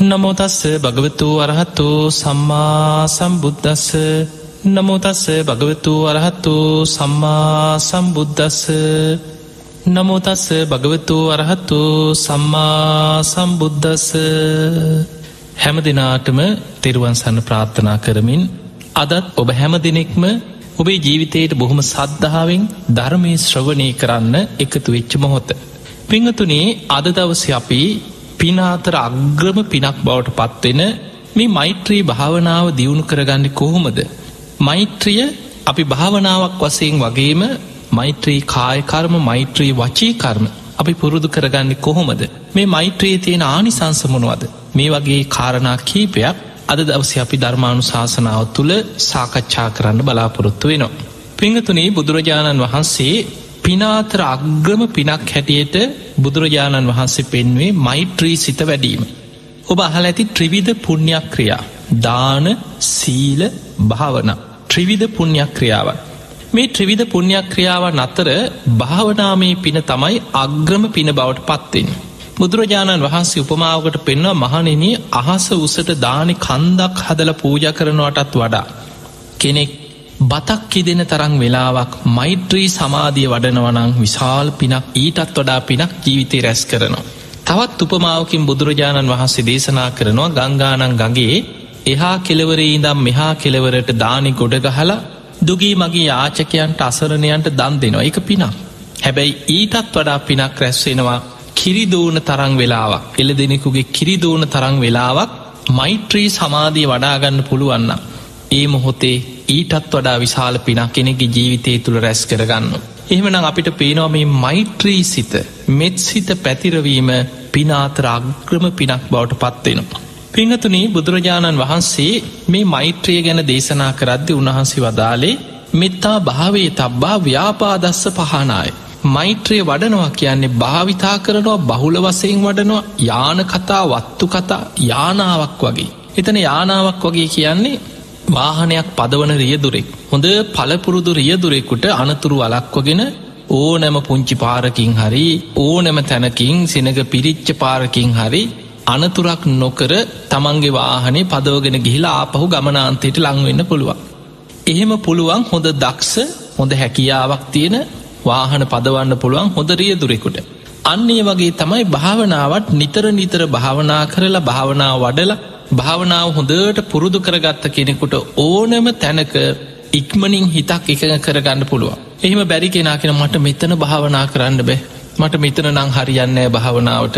නමෝතස්ස භගවතු අරහත්තු සම්මා සම්බුද්ධස්ස නමෝතස්ස භගවතු අරහත්තු සම්මා සම්බුද්ධස්ස නමෝතස්ස භගවතු අරහත්තු සම්මා සම්බුද්ධස්ස හැම දෙනාටම තෙරුවන්සන්න ප්‍රාර්ථනා කරමින් අදත් ඔබ හැම දෙනෙක්ම ඔබේ ජීවිතයට බොහොම සද්ධාවෙන් ධර්මය ශ්‍රවණය කරන්න එකතු වෙච්ච මොහොත. පිංහතුනේ අද දවස අපි පිනාතර අග්‍රම පිනක් බවට පත්වෙන මේ මෛත්‍රී භාවනාව දියුණු කරගන්න කොහොමද. මෛත්‍රිය අපි භාවනාවක් වසයෙන් වගේම මෛත්‍රී කායකර්ම මෛත්‍රී වචී කර්ම අපි පුරුදු කරගන්න කොහොමද. මේ මෛත්‍රයේ තියෙන ආනි සංසමනුවද මේ වගේ කාරණා කීපයක් අද දවස අපි ධර්මාණු ශාසනාව තුළ සාකච්ඡා කරන්න බලාපොරොත්තු වෙනවා. පිංහතුනේ බුදුරජාණන් වහන්සේ පිනාතර අග්‍රම පිනක් හැටියට බුදුරජාණන් වහන්සේ පෙන්වේ මෛත්‍රී සිත වැඩීම. ඔබ අහල ඇති ත්‍රිවිධ පුුණ්ඥයක් ක්‍රියා. දාන සීල භාවන ත්‍රිවිධ පුුණ්ඥයක් ක්‍රියාවන්. මේ ත්‍රිවිධ පුුණ්ඥයක් ක්‍රියාවන් අතර භාවනාමේ පින තමයි අග්‍රම පින බවට පත්වෙන්. බුදුරජාණන් වහන්සේ උපමාවකට පෙන්වා මහනෙන අහස උසට දානි කන්දක් හදල පූජ කරනවටත් වඩා. කෙනෙක් බතක් කිදෙන තරං වෙලාවක් මෛත්‍රී සමාධිය වඩනවනං විශාල් පිනක් ඊටත් වඩා පිනක් ජීවිතය රැස් කරනවා. තවත් උපමාවකින් බුදුරජාණන් වහන්සේ දේශනා කරනවා ගංගානං ගගේ එහා කෙලවරේ ඉදම් මෙහා කෙලවරට දානි ගොඩ ගහලා දුගී මගේ යාචකයන්ට අසරණයන්ට දන් දෙනවා එක පිනක්. හැබැයි ඊටත් වඩා පිනක් රැස්වෙනවා කිරිදූන තරං වෙලාවක් එල දෙනෙකුගේ කිරිදූන තරං වෙලාවක් මෛත්‍රී සමාධී වඩාගන්න පුළුවන්න. ඒ මොහොතේ ඊටත් වඩා විශාල පිනක් කෙනෙගේ ජීවිතය තුළ රැස් කරගන්න. එහෙමනම් අපිට පේනවා මේ මෛත්‍රී සිත මෙත් සිත පැතිරවීම පිනාතර අග්‍රම පිනක් බවට පත්වෙනවා. පිංහතුනී බුදුරජාණන් වහන්සේ මේ මෛත්‍රිය ගැන දේශනා කරද්දි උන්වහන්සේ වදාලේ මෙත්තා භාවේ තබ්බා ව්‍යාපාදස්ස පහනාය. මෛත්‍රිය වඩනවා කියන්නේ භාවිතා කරනවා බහුල වසයෙන් වඩනවා යාන කතා වත්තු කතා යානාවක් වගේ. එතන යානාවක් වගේ කියන්නේ වාහනයක් පදවන රියදුරෙක් හොඳ පලපුරුදු රියදුරෙකුට අනතුරු අලක්වගෙන ඕනැම පුංචි පාරකින් හරි ඕනැම තැනකින් සෙනග පිරිච්ච පාරකින් හරි අනතුරක් නොකර තමන්ගේ වාහනේ පදවගෙන ගිහිලා ආපහු ගමනාන්තයට ලංවෙන්න පුළුවන්. එහෙම පුළුවන් හොඳ දක්ෂ හොඳ හැකියාවක් තියෙන වාහන පදවන්න පුළුවන් හොඳ රියදුරෙකුට. අන්නේ වගේ තමයි භාවනාවට නිතර නිතර භාවනා කරලා භාවනාව වඩලා භාවනාව හොඳට පුරුදු කරගත්ත කෙනෙකුට ඕනම තැනක ඉක්මනින් හිතක් එක කරගන්න පුළුවන්. එහෙම බැරි කෙනා කෙන මට මෙතන භාවනා කරන්න බෑ මට මෙතන නං හරියන්නෑ භාවනාවට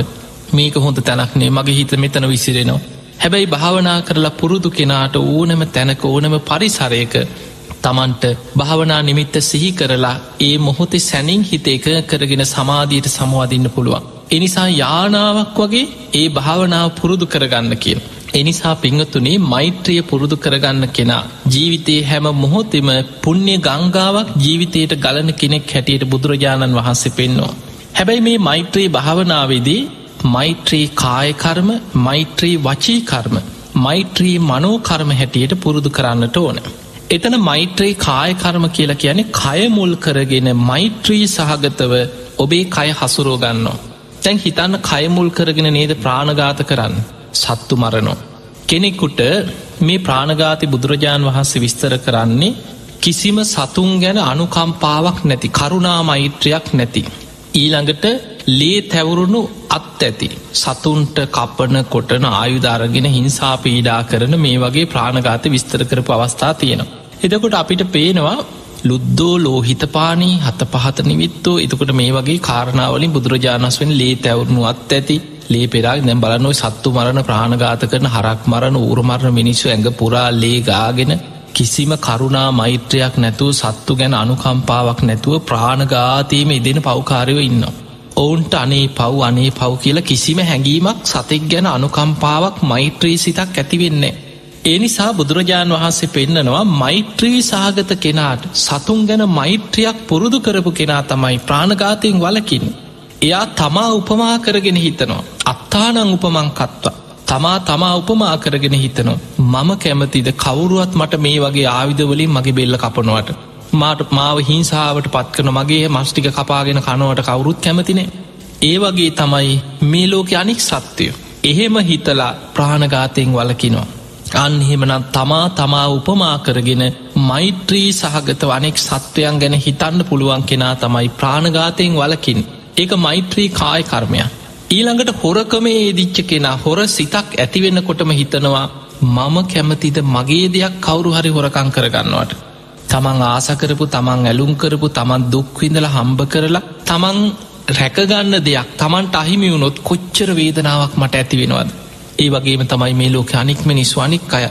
මේක හොඳ තැනක්නේ මගේ හිත මෙතන විසිරෙනවා. හැබැයි භාවනා කරලා පුරුදු කෙනාට ඕනම තැනක ඕනම පරිසරයක තමන්ට භාවනා නිමිත්ත සිහි කරලා ඒ මොහොතේ සැනින් හිත එක කරගෙන සමාධීයට සමවාදින්න පුළුවන්. එනිසා යානාවක් වගේ ඒ භාවනාව පුරුදු කරගන්න කියන. එනිසා පිංහතුනේ මෛත්‍රිය පුරුදු කරගන්න කෙනා ජීවිතයේ හැම මොහොතෙම පුුණ්‍ය ගංගාවක් ජීවිතයට ගලන කෙනෙක් හැටියට බුදුරජාණන් වහන්සේ පෙන්නවා. හැබැයි මේ මෛත්‍රී භාවනාවේදී මෛත්‍රී කායකර්ම මෛත්‍රී වචීකර්ම මෛත්‍රී මනෝකර්ම හැටියට පුරුදු කරන්නට ඕන. එතන මෛත්‍රී කායකර්ම කියලා කියන්නේ කයමුල් කරගෙන මෛත්‍රී සහගතව ඔබේ කය හසුරෝගන්නවා. තැන් හිතන්න කයමුල් කරගෙන නේද ප්‍රාණගාත කරන්න සත්තු මරනෝ. කෙනෙකුට මේ ප්‍රාණගාති බුදුරජාණන් වහන්සේ විස්තර කරන්නේ කිසිම සතුන් ගැන අනුකම්පාවක් නැති කරුණා මෛත්‍රයක් නැති. ඊළඟට ලේ තැවුරුණු අත් ඇති සතුන්ට කපන කොටන ආයුධාරගෙන හිංසා පීඩා කරන මේ වගේ ප්‍රාණගාත විස්තර කරපු අවස්ථා තියෙනවා. එදකොට අපිට පේනවා ලුද්දෝ ලෝහිතපානී හත පහත නිවිත්තෝ එතකොට මේ වගේ කාරණාවලින් බුදුරජාණස්වෙන් ලේ තැවරුණු අත් ඇති ලේ පෙරක් දැම් බලන්නොයි සත්තු මරණ ප්‍රාණගාත කරන හරක් මරණ ඌරමරණ මිනිස්සු ඇඟ පුරා ලේ ගාගෙන කිසිම කරුණා මෛත්‍රයක් නැතුව සත්තු ගැන අනුකම්පාවක් නැතුව ප්‍රාණගාතීම ඉදෙන පවකාරයව ඉන්නවා. ඔවුන්ට අනේ පව් අනේ පව් කියලා කිසිම හැඟීමක් සතෙක් ගැන අනුකම්පාවක් මෛත්‍රී සිතක් ඇතිවෙන්නේ. ඒ නිසා බුදුරජාණන් වහන්සේ පෙන්නනවා මෛත්‍රී සහගත කෙනාට සතුන් ගැන මෛත්‍රියක් පුරුදු කරපු කෙනා තමයි ප්‍රාණගාතයෙන් වලකින්. එයා තමා උපමා කරගෙන හිතනවා. අත්තානං උපමංකත්වා. තමා තමා උපමා කරගෙන හිතනවා. මම කැමතිද කවුරුවත් මට මේ වගේ ආවිධවලින් මගේ බෙල්ල කපනවට. මාට මාව හිංසාාවට පත්කන මගේ මස්ටික කපාගෙන කනුවට කවුරුත් කැමතිනේ. ඒ වගේ තමයි මේ ලෝක අනික් සත්‍යය. එහෙම හිතලා ප්‍රාණඝාතයෙන් වලකිනවා. අන්හෙමනම් තමා තමා උපමා කරගෙන මෛත්‍රී සහගත වනෙක් සත්වයන් ගැන හිතන්න පුළුවන් කෙනා තමයි ප්‍රාණඝාතයෙන් වලකින් ඒක මෛත්‍රී කාය කර්මයක්. ඊළඟට හොරකමේ දිච්ච කෙනා හොර සිතක් ඇතිවෙන්න කොටම හිතනවා මම කැමතිද මගේ දෙයක් කවුරු හරි හොරකං කරගන්නවට. තමන් ආසකරපු තමන් ඇලුම් කරපු තමන් දුක්විඳල හම්බ කරලා තමන් රැකගන්න දෙයක් තමන්ට අහිමි වුණොත් කොච්චර වේදනාවක් මට ඇති වෙනවද. ඒ වගේම තමයි මේ ලෝක අනික්ම නිස්වානික් අය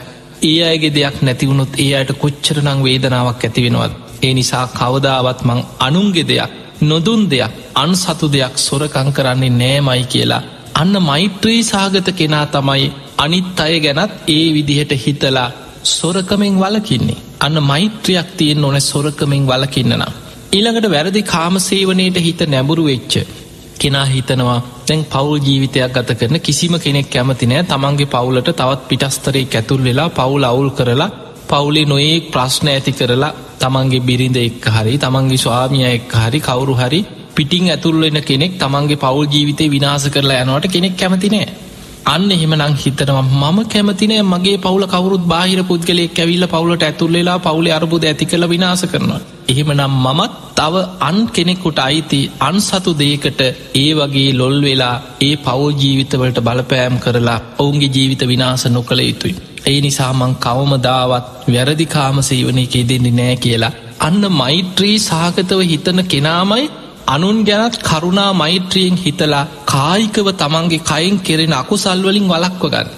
ඒ අයගේ දෙයක් නැතිවුණොත් ඒ අයට කොච්චරනං වේදනාවක් ඇති වෙනවත්. ඒ නිසා කවදාවත් මං අනුන්ගෙ දෙයක් නොදුන් දෙයක් අන් සතු දෙයක් සොරකං කරන්නේ නෑමයි කියලා. අන්න මෛත්‍රී සාගත කෙනා තමයි අනිත් අය ගැනත් ඒ විදිහට හිතලා සොරකමෙන් වලකින්නේ. අන්න මෛත්‍රයක් තියෙන් ඕන සොරකමෙන් වලකින්නනම්. ඊළඟට වැරදි කාමසේවනයට හිත නැබුරු වෙච්ච. කෙනා හිතනවා තැන් පවුල් ජීවිතයක් ගත කරන කිසිම කෙනෙක් කැමතිනෑ තමන්ගේ පවුලට තවත් පිටස්තරේ ඇතුල් වෙලා පවුල් අවුල් කරලා පවුලේ නොඒක් ප්‍රශ්න ඇති කරලා තමන්ගේ බිරිඳ එක් හරි තමන්ගේ ස්වාමිය එක් හරි කවුරු හරි පිටිං ඇතුල්වෙන කෙනෙක් තමන්ගේ පවුල් ජීවිතය විනාස කරලා යනවට කෙනෙක් කැමතිනෑ අන්න එහෙමනං හිතනවා මම කැමතිනෑ මගේ පවුල කවරුත් බාහිර පුද්ගලෙක් ඇවිල්ල පවුලට ඇතුල්ලෙලා පවුල අරබුද ඇති කළ විනාස කරනවා. එහෙමනම් මමත් තව අන් කෙනෙකුට අයිති අන් සතු දේකට ඒ වගේ ලොල් වෙලා ඒ පවුල් ජීවිතවලට බලපෑම් කරලා ඔවුන්ගේ ජීවිත විනාස නොකළ යුතුයි. ඒ නිසාමං කවමදාවත් වැරදිකාම සේවනයකේ දෙන්නේ නෑ කියලා. අන්න මෛත්‍රී සාගතව හිතන කෙනාමයි අනුන් ගැනත් කරුණා මෛත්‍රියෙන් හිතලා කායිකව තමන්ගේ කයින් කෙරෙන අකුසල්වලින් වලක්වගන්න.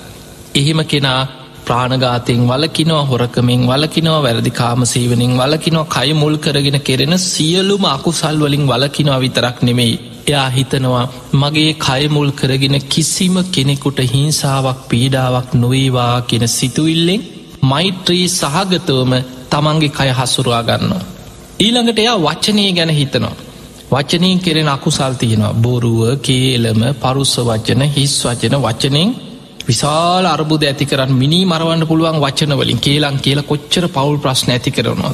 එහෙම කෙනා ප්‍රාණගාතයෙන් වලකිනවා හොරකමින් වලකිනවා වැරදිකාම සීවනින් වලකිනවා කය මුල් කරගෙන කෙරෙන සියලුම අකුසල් වලින් වලකිනවා විතරක් නෙමෙයි. එයා හිතනවා මගේ කයමුල් කරගෙන කිසිම කෙනෙකුට හිංසාවක් පීඩාවක් නොවේවා කියෙන සිතුවිල්ලෙන් මෛත්‍රී සහගතවම තමන්ගේ කය හසුරවා ගන්නවා. ඊළඟට එයා වච්චනය ගැන හිතනවා. වචනයෙන් කෙරෙන අකුසල් තියෙනවා බොරුව කේලම පරුස්ස වචන හිස් වචන වචනෙන් විශාල අරබුද ඇති කරන්න මිනි මරවන්න පුළුවන් වචනවලින් කේලං කියලා කොච්චර පවුල් ප්‍රශ්න ඇති කරනවා.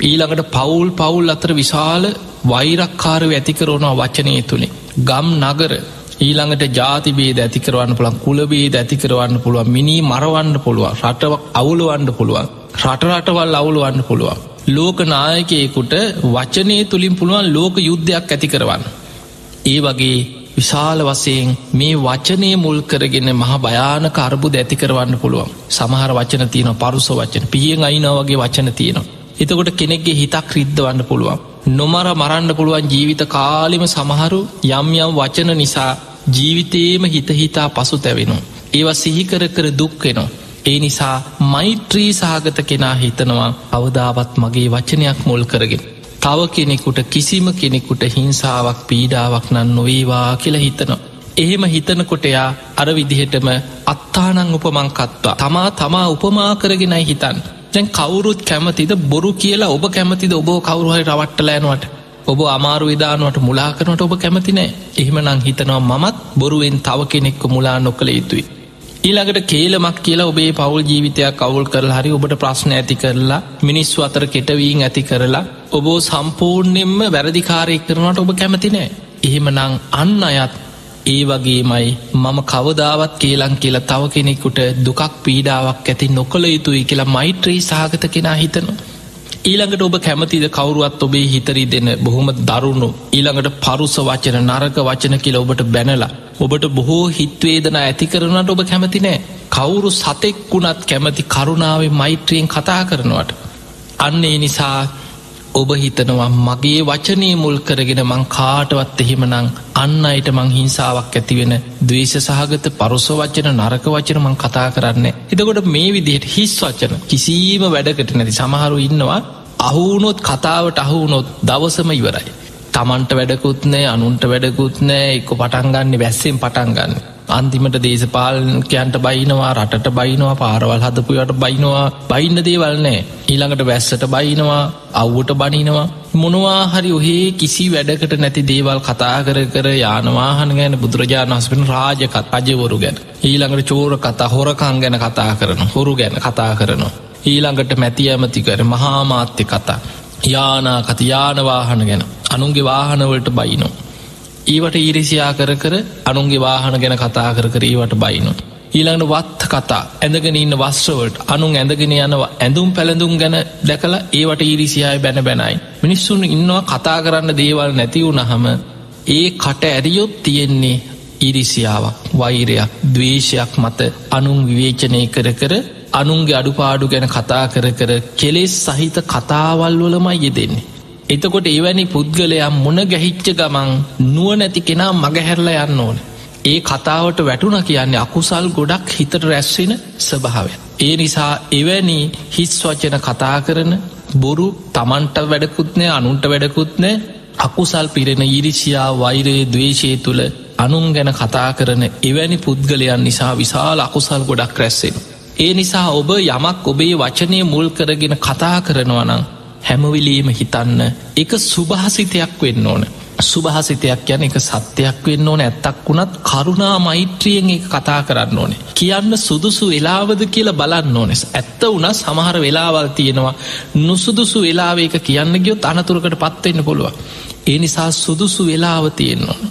ඊළඟට පවුල් පවුල් අතර විශාල වෛරක්කාරව ඇතිකරවනවා වචනය තුළේ. ගම් නගර ඊළඟට ජාතිබේද ඇතිකරවන්න පුළන් කුලබේද ඇතිකරවන්න පුළුවන් මිනි මරවන්න පුළුවන් රටවක් අවුලුවන්න පුළුවන් රටරටවල් අවුලුවන්න පුළුවන්. ලෝක නායකයෙකුට වචනය තුළින් පුළුවන් ලෝක යුද්ධයක් ඇති කරවන්න. ඒ වගේ විශාල වසයෙන් මේ වචනය මුල් කරගෙන මහ භයාන කරබුද ඇති කරවන්න පුළුවන් සමහර වචන තියන පරුස වචන පියෙන් අයිනවගේ වචන තියෙනවා. එතකොට කෙනෙක්ගේ හිතක් රිද්ධවන්න පුළුවන්. නොමර මරන්න පුළුවන් ජීවිත කාලිම සමහරු යම් යම් වචන නිසා ජීවිතේම හිතහිතා පසු තැවෙනවා. ඒවා සිහිකර කර දුක්වෙනවා. ඒ නිසා මෛත්‍රී සහගත කෙනා හිතනවා අවදාවත් මගේ වචනයක් මුල් කරගෙන. තව කෙනෙකුට කිසිම කෙනෙකුට හිංසාවක් පීඩාවක් නන් නොවේවා කියලා හිතනවා. එහෙම හිතනකොටයා අර විදිහටම අත්තානං උපමංකත්වා තමා තමා උපමා කරගෙනයි හිතන්. දැන් කවුරුත් කැමතිද බොරු කියලා ඔබ කැමතිද ඔබ කවරුහයි රවට්ටලෑනවට ඔබ අමාරු විධානුවට මුලා කරනට ඔබ කැමතිනෑ එහෙම නං හිතනවා මමත් බොරුවෙන් තව කෙනෙක්ක මුලා නොකළ යුතුයි. ඊළඟට කේලමක් කියලා ඔබේ පවුල් ජීවිතයක් කවුල් කරලා හරි ඔබට ප්‍රශ්න ඇති කරලා මිනිස්සු අතර කෙටවීන් ඇති කරලා ඔබෝ සම්පූර්ණයෙන්ම වැරදිකාරය කරනට ඔබ කැමතිනෑ. එහෙම නං අන්න අයත් ඒ වගේමයි මම කවදාවත් කියලං කියලා තව කෙනෙකුට දුකක් පීඩාවක් ඇති නොකළ යුතුයි කියලා මෛත්‍රී සාගත කෙනා හිතනවා. ඊළඟට ඔබ කැමතිද කවරුවත් ඔබේ හිතරි දෙන්න බොහොම දරුණු ඊළඟට පරුස වචන නරක වචන කියල ඔබට බැනලා ඔබට බොහෝ හිත්වේදන ඇති කරනට ඔබ කැමති නෑ කවුරු සතෙක් වුණත් කැමති කරුණාවේ මෛත්‍රියෙන් කතා කරනවට අන්න ඒ නිසා ඔබ හිතනවා මගේ වචනය මුල් කරගෙන මං කාටවත් එහෙමනං අන්න අයට මං හිංසාවක් ඇතිවෙන දවේශ සහගත පරුස වචන නරක වචන මං කතා කරන්න. එතකොට මේ විදිහට හිස් වචන කිසිීම වැඩකට නැති සමහරු ඉන්නවා අහුනොත් කතාවට අහුනොත් දවසම ඉවරයි. තමන්ට වැඩකුත්නෑ අනුන්ට වැඩකුත්නෑ එක්ක පටන්ගන්න වැස්සෙන් පටන්ගන්න අන්තිමට දේශපාලකයන්ට බයිනවා රටට බයිනවා පාරවල් හදපුයට බයිනවා. බයින්න දේවල්නෑ ඊළඟට වැස්සට බයිනවා අව්වට බනිනවා. මොනවා හරි ඔහේ කිසි වැඩකට නැති දේවල් කතා කර කර යානවාහන ගැන බුදුරජාණන් වස්පෙන රාජකත් අජවරු ගැන. ඊළඟට චෝර කතා හොරකං ගැන කතා කරන හොරු ගැන කතා කරනවා. ඊළඟට මැති ඇමති කර මහාමාත්‍ය කතා. යානා කති යානවාහන ගැන. අනුන්ගේ වාහනවලට බයිනෝ ඊවට ඊරිසියා කර කර අනුන්ගේ වාහන ගැන කතා කර කර ඒවට බයිනු. ඊළඟට වත් කතා ඇඳගෙන ඉන්න වස්්‍රවලට අනුන් ඇඳගෙන යනවා ඇඳුම් පැළඳුම් ගැන දැකලා ඒවට ඊරිසියාය බැන බැනයි. මිනිස්සුන් ඉන්නවා කතා කරන්න දේවල් නැතිවුණ හම ඒ කට ඇරියොත් තියෙන්නේ ඉරිසියාවක් වෛරයක් දවේශයක් මත අනුන් විවේචනය කර කර අනුන්ගේ අඩුපාඩු ගැන කතා කර කර කෙලෙස් සහිත කතාවල් වලමයි යෙදෙන්නේ. එතකොට එවැනි පුද්ගලයා මුණ ගැහිච්ච ගමන් නුව නැති කෙනා මගහැරල යන්න ඕන. ඒ කතාවට වැටුන කියන්නේ අකුසල් ගොඩක් හිතට රැස්වෙන ස්වභාවය. ඒ නිසා එවැනි හිස් වචන කතා කරන බොරු තමන්ට වැඩකුත්නෑ අනුන්ට වැඩකුත්නෑ අකුසල් පිරෙන ඉරිසියා වෛරයේ දවේශය තුළ අනුන් ගැන කතා කරන එවැනි පුද්ගලයන් නිසා විශාල අකුසල් ගොඩක් රැස්සෙන. ඒ නිසා ඔබ යමක් ඔබේ වචනය මුල් කරගෙන කතා කරනවනං හැමවිලීම හිතන්න එක සුභහසිතයක් වෙන්න ඕන. සුභහසිතයක් යන එක සත්‍යයක් වෙන්න ඕන ඇත්තක් වුණත් කරුණා මෛත්‍රියෙන් එක කතා කරන්න ඕනේ. කියන්න සුදුසු වෙලාවද කියලා බලන්න ඕනෙස්. ඇත්ත වුණ සමහර වෙලාවල් තියෙනවා නුසුදුසු වෙලාව එක කියන්න ගියොත් අනතුරකට පත්වෙන්න පුළුව. ඒ නිසා සුදුසු වෙලාව තියෙන්න ඕන.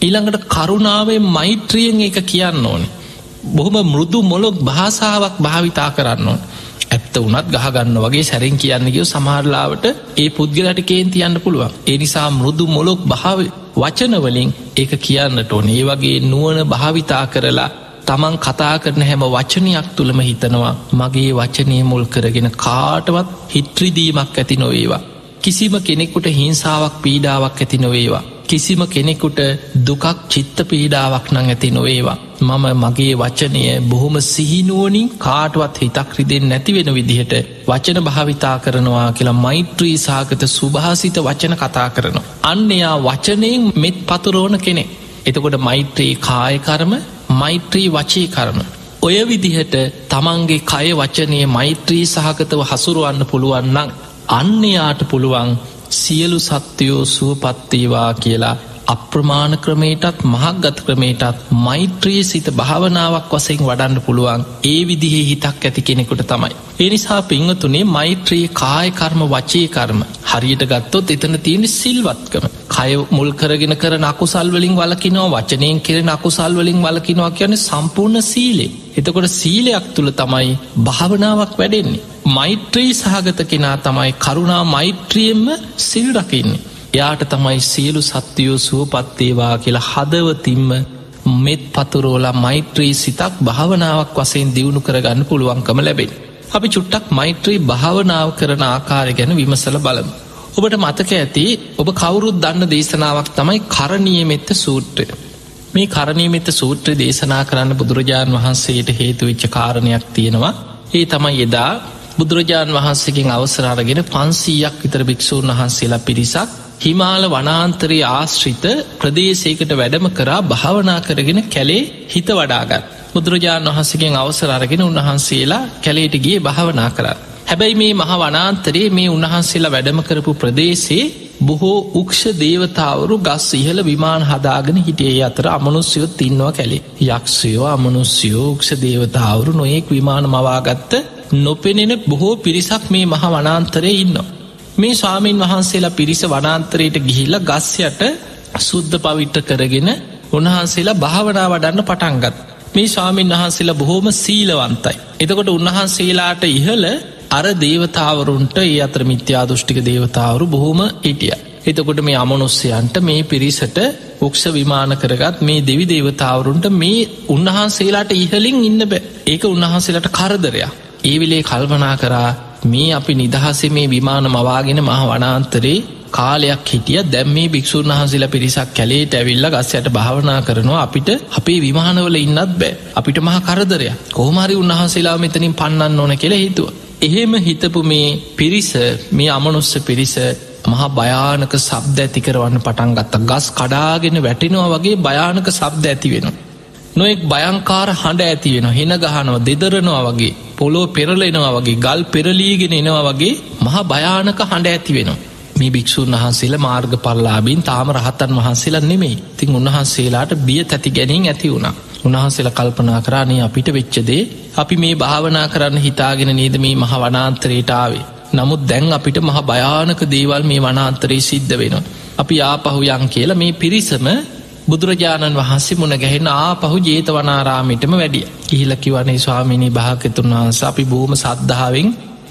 ඊළඟට කරුණාවේ මෛත්‍රියෙන් එක කියන්න ඕනේ. බොහොම මෘදු මොලොක් භාසාාවක් භාවිතා කරන්න ඕන. ඇත්ත වනත් ගහගන්න වගේ සැරෙන් කියන්න ගිය සමහරලාවට ඒ පුද්ගලට කේන්ති යන්න පුළුවන්. ඒ නිසා මෘදු මොලොක් භාව වචනවලින් ඒක කියන්නට ඕන ඒ වගේ නුවන භාවිතා කරලා තමන් කතා කරන හැම වචනයක් තුළම හිතනවා මගේ වචනය මුල් කරගෙන කාටවත් හිත්‍රිදීමක් ඇති නොවේවා. කිසිම කෙනෙකුට හිංසාවක් පීඩාවක් ඇති නොවේවා. කිසිම කෙනෙකුට දුකක් චිත්ත පීඩාවක් නං ඇති නොවේවා. මම මගේ වචනය බොහොම සිහිනුවනින් කාටවත් හිතක් රිදෙන් නැතිවෙන විදිහට වචන භාවිතා කරනවා කියලා මෛත්‍රී සාගත සුභාසිත වචන කතා කරනවා. අන්නයා වචනයෙන් මෙත් පතුරෝණ කෙනෙ. එතකොට මෛත්‍රී කායකරම මෛත්‍රී වචී කරම. ඔය විදිහට තමන්ගේ කය වචනය මෛත්‍රී සහගතව හසුරුවන්න පුළුවන්නන් අන්නයාට පුළුවන් සියලු සත්‍යයෝ සුවපත්තේවා කියලා අප්‍රමාණ ක්‍රමේටත් මහක්ගත ක්‍රමේටත් මෛත්‍රයේ සිත භාවනාවක් වසෙන් වඩන්න පුළුවන් ඒ විදිහේ හිතක් ඇති කෙනෙකුට තමයි. එනිසා පිංහතුනේ මෛත්‍රයේ කායකර්ම වචේ කර්ම හරියට ගත්තොත් එතන තියෙන සිල්වත්කම. කය මුල් කරගෙන කර නකුසල්වලින් වලකිනවා වචනයෙන් කෙරෙන අකුසල්වලින් වලකිනවා කියන සම්පූර්ණ සීලේ. එතකොට සීලයක් තුළ තමයි භාවනාවක් වැඩෙන්නේ. මෛත්‍රී සහගත කෙනා තමයි කරුණා මෛත්‍රියෙන්ම සිල් රකින්නේ. එයාට තමයි සියලු සත්‍යයෝ සුවපත්තේවා කියලා හදවතින්ම මෙත් පතුරෝලා මෛත්‍රී සිතක් භාවනාවක් වසයෙන් දියුණු කරගන්න පුළුවන්කම ලැබෙන. අපි චුට්ටක් මෛත්‍රී භාවනාව කරන ආකාරය ගැන විමසල බලමු. ඔබට මතක ඇති ඔබ කවුරුත් දන්න දේශනාවක් තමයි කරණීයමෙත්ත සූත්‍රය. මේ කරණීමෙත සූත්‍ර දේශනා කරන්න බුදුරජාණන් වහන්සේට හේතු විච්ච කාරණයක් තියෙනවා ඒ තමයි එදා බුදුරජාණන් වහන්සේකින් අවසරාරගෙන පන්සීයක් විතර භික්‍ෂූන් වහන්සේලා පිරිසක් හිමාල වනාන්තරයේ ආශ්‍රිත ප්‍රදේශයකට වැඩම කරා භාවනා කරගෙන කැලේ හිත වඩාගත්. බුදුරජාණන් වහන්සකින් අවසර අරගෙන උන්වහන්සේලා කැලේට ගිය භාවනා කරා. හැබැයි මේ මහ වනාන්තරයේ මේ උන්වහන්සේලා වැඩම කරපු ප්‍රදේශයේ බොහෝ උක්ෂ දේවතාවරු ගස් ඉහල විමාන හදාගෙන හිටියේ අතර අමනුස්යොත් ඉන්නවා කැලේ යක්ෂයෝ අමනුස්යෝ උක්ෂ දේවතාවරු නොයෙක් විමාන මවාගත්ත නොපෙනෙන බොහෝ පිරිසක් මේ මහ වනාන්තරය ඉන්නවා. මේ ස්වාමීන් වහන්සේලා පිරිස වනාන්තරයට ගිහිල්ල ගස්යට සුද්ධ පවිට්ට කරගෙන උන්වහන්සේලා භාවනා වඩන්න පටන්ගත්. මේ ස්වාමීන් වහන්සේලා බොහෝම සීලවන්තයි. එතකොට උන්වහන්සේලාට ඉහල අර දේවතාවරුන්ට ඒ අතර මිත්‍යා දෘෂ්ටික දේවතාවරු බොහොම ඉටිය. එතකොට මේ අමනුස්්‍යයන්ට මේ පිරිසට උක්ෂ විමාන කරගත් මේ දෙවි දේවතාවරුන්ට මේ උන්වහන්සේලාට ඉහලින් ඉන්න බෑ ඒක උන්වහන්සේලට කරදරයක්. ඒ විලේ කල්පනා කරා මේ අපි නිදහසේ මේ විමාන මවාගෙන මහ වනාන්තරේ කාලයක් හිටිය. දැම් මේ භික්‍ෂූන් වහන්සේලා පිරිසක් කැලේට ඇවිල්ල ගස්සයට භාවනා කරනවා. අපිට අපේ විමානවල ඉන්නත් බෑ. අපිට මහ කරදරය කෝමරි උන්වහන්සේලා මෙතනින් පන්නන්න ඕන කෙළ හිතුව. එහෙම හිතපු මේ පිරිස මේ අමනුස්ස පිරිස මහා භයානක සබ්ද ඇතිකරවන්න පටන් ගත්ත. ගස් කඩාගෙන වැටිනවා වගේ භයානක සබ්ද ඇති වෙනවා. නොෙක් භයංකාර හඬ ඇති වෙන හෙන ගහනව දෙදරනවා වගේ. පොලෝ පෙරලෙනවා වගේ ගල් පෙරලීගෙන එනවා වගේ මහා භයානක හඬ ඇති වෙනවා. මේ භික්‍ෂූන් වහන්සේලා මාර්ග පල්ලාබින් තාම රහතන් වහන්සේලා නෙමෙයි තින් උන්වහන්සේලාට බිය තැති ගැනින් ඇති වුණා. උන්වහන්සේල කල්පනා කරානේ අපිට වෙච්චදේ අපි මේ භාවනා කරන්න හිතාගෙන නේද මේ මහ වනාන්තරයටාවේ. නමුත් දැන් අපිට මහ භයානක දේවල් මේ වනාන්තරයේ සිද්ධ වෙනවා. අපි ආපහු යන් කියලා මේ පිරිසම බුදුරජාණන් වහන්සේ මුණ ගැහෙන ආපහු ජේතවනාරාමිටම වැඩිය ඉහිලකිවනේ ස්වාමිණී භාකතුන් වහන්ස අපි බෝම සද්ධාවෙන්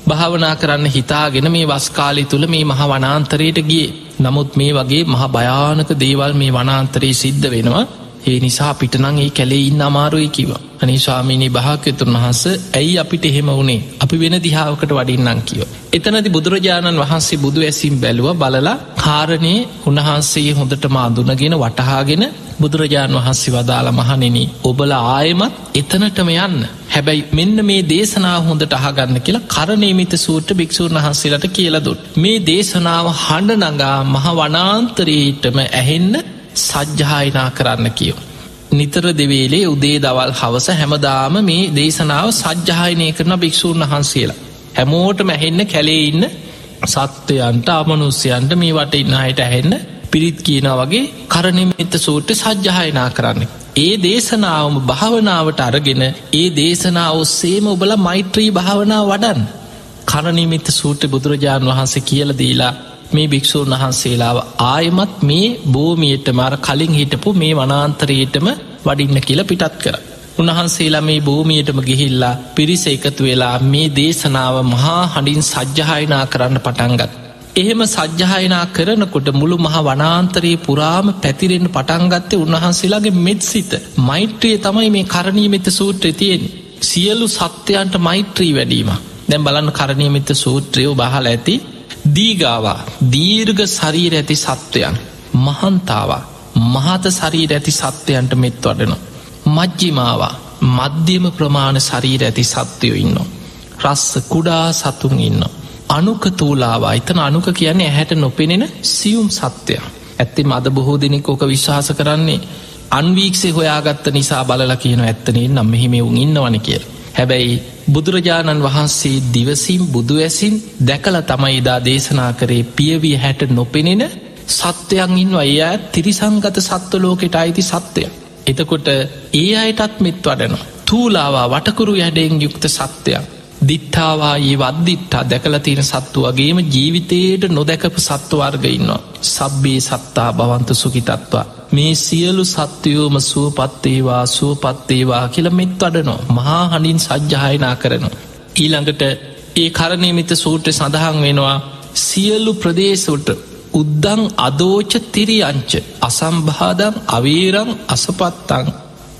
භාවනා කරන්න හිතාගෙන මේ වස්කාලි තුළ මේ මහ වනාන්තරයට ගිය. නමුත් මේ වගේ මහ භයානක දේවල් මේ වනාන්තරයේ සිද්ධ වෙනවා. ඒ නිසා පිටනං ඒ කැලේ ඉන්න අමාරුයි කිව අනි ස්වාමීනී භාකයතුන් වහස ඇයි අපිට එහෙම වුණේ අපි වෙන දිහාාවකට වඩින්නම් කියව. එතනති බුදුරජාණන් වහන්සේ බුදු ඇසිම් බැලුව බලලා කාරණය උන්වහන්සේ හොඳට මාදුනගෙන වටහාගෙන බුදුරජාණන් වහන්සේ වදාළ මහනෙන ඔබල ආයමත් එතනටම යන්න. හැබැයි මෙන්න මේ දේශනාව හොඳට අහගන්න කියලා කරනේමිත සූට භික්‍ෂූන් වහන්සේලට කියලදුත් මේ දේශනාව හඬ නගා මහ වනාන්තරයටම ඇහෙන්න සජ්්‍යායනා කරන්න කියෝ. නිතර දෙවේලේ උදේ දවල් හවස හැමදාම මේ දේශනාව සජ්්‍යායනය කරන භික්‍ෂූන් වහන්සේලා. හැමෝට මැහෙන්න කැලේ ඉන්න සත්වයන්ට අමනුස්්‍යයන්ට මේ වට ඉන්න අයට ඇහෙන්න පිරිත් කියන වගේ කරණමිත සූට්ට සජ්්‍යායනා කරන්න. ඒ දේශනාවම භාවනාවට අරගෙන ඒ දේශනාව ඔස්සේම ඔබල මෛත්‍රී භාවනාව වඩන් කරණනිමිත සූට්‍ර බුදුරජාණන් වහන්සේ කියල දීලා මේ භික්‍ෂූන් වහන්සේලාව ආයමත් මේ භූමියට මර කලින් හිටපු මේ වනාන්තරයටම වඩින්න කියල පිටත් කර. උන්වහන්සේලා මේ භූමියටම ගිහිල්ලා පිරිස එකතු වෙලා මේ දේශනාව මහා හඬින් සජ්්‍යහයනා කරන්න පටන්ගත්. එහෙම සජ්්‍යහයනා කරනකොට මුළු මහ වනාන්තරයේ පුරාම පැතිරෙන් පටන්ගත්තේ උන්වහන්සේලාගේ මෙත් සිත මෛත්‍රිය තමයි මේ කරණීමෙත සූත්‍ර තියෙන් සියලු සත්‍යයන්ට මෛත්‍රී වැඩීම දැම් බලන්න කරණීමිත සූත්‍රයෝ බහල ඇති දීගාවා දීර්ග සරීර ඇති සත්වයන් මහන්තාවා මහත සරීර ඇති සත්වයන්ට මෙත් වඩනු. මජ්ජිමාවා මධ්‍යම ප්‍රමාණ සරීර ඇති සත්වයෝ ඉන්න. රස්ස කුඩා සතුන් ඉන්න. අනුක තූලාවා එතන අනුක කියන්නේ ඇහැට නොපෙනෙන සියුම් සත්‍යය. ඇත්තේ මද බොහෝ දෙනෙක් ඕක විශ්වාස කරන්නේ අන්වීක්ෂේ හොයාගත්ත නිසා බලලා කියන ඇත්තනේ නම් මෙහිමෙවුන් ඉන්නවන කියල. හැබැයි බුදුරජාණන් වහන්සේ දිවසිම් බුදු ඇසින් දැකල තමයි ඉදා දේශනා කරේ පියවිය හැට නොපෙනෙන සත්වයන් ඉන්න අය තිරිසංගත සත්ව ලෝකෙට අයිති සත්‍යය. එතකොට ඒ අයටත් මෙත් වඩනවා. තූලාවා වටකුරු යැඩෙන් යුක්ත සත්‍යයක්. දිට්ඨාවා ඒ වද්දිට්ටා දැකල තියෙන සත්තු වගේම ජීවිතයට නොදැකපු සත්වවර්ගඉන්නවා. සබ්බේ සත්තා බවන්ත සුකිතත්වා. මේ සියලු සත්වයෝම සුවපත්තේවා සුවපත්තේවා කියල මෙත් වඩනො මහා හඬින් සජ්්‍යායනා කරනවා. ඊළඟට ඒ කරණයමිත සූට්‍ර සඳහන් වෙනවා සියලු ප්‍රදේශවට උද්දං අදෝච තිරියංච අසම්භාදං අවේරං අසපත්තං.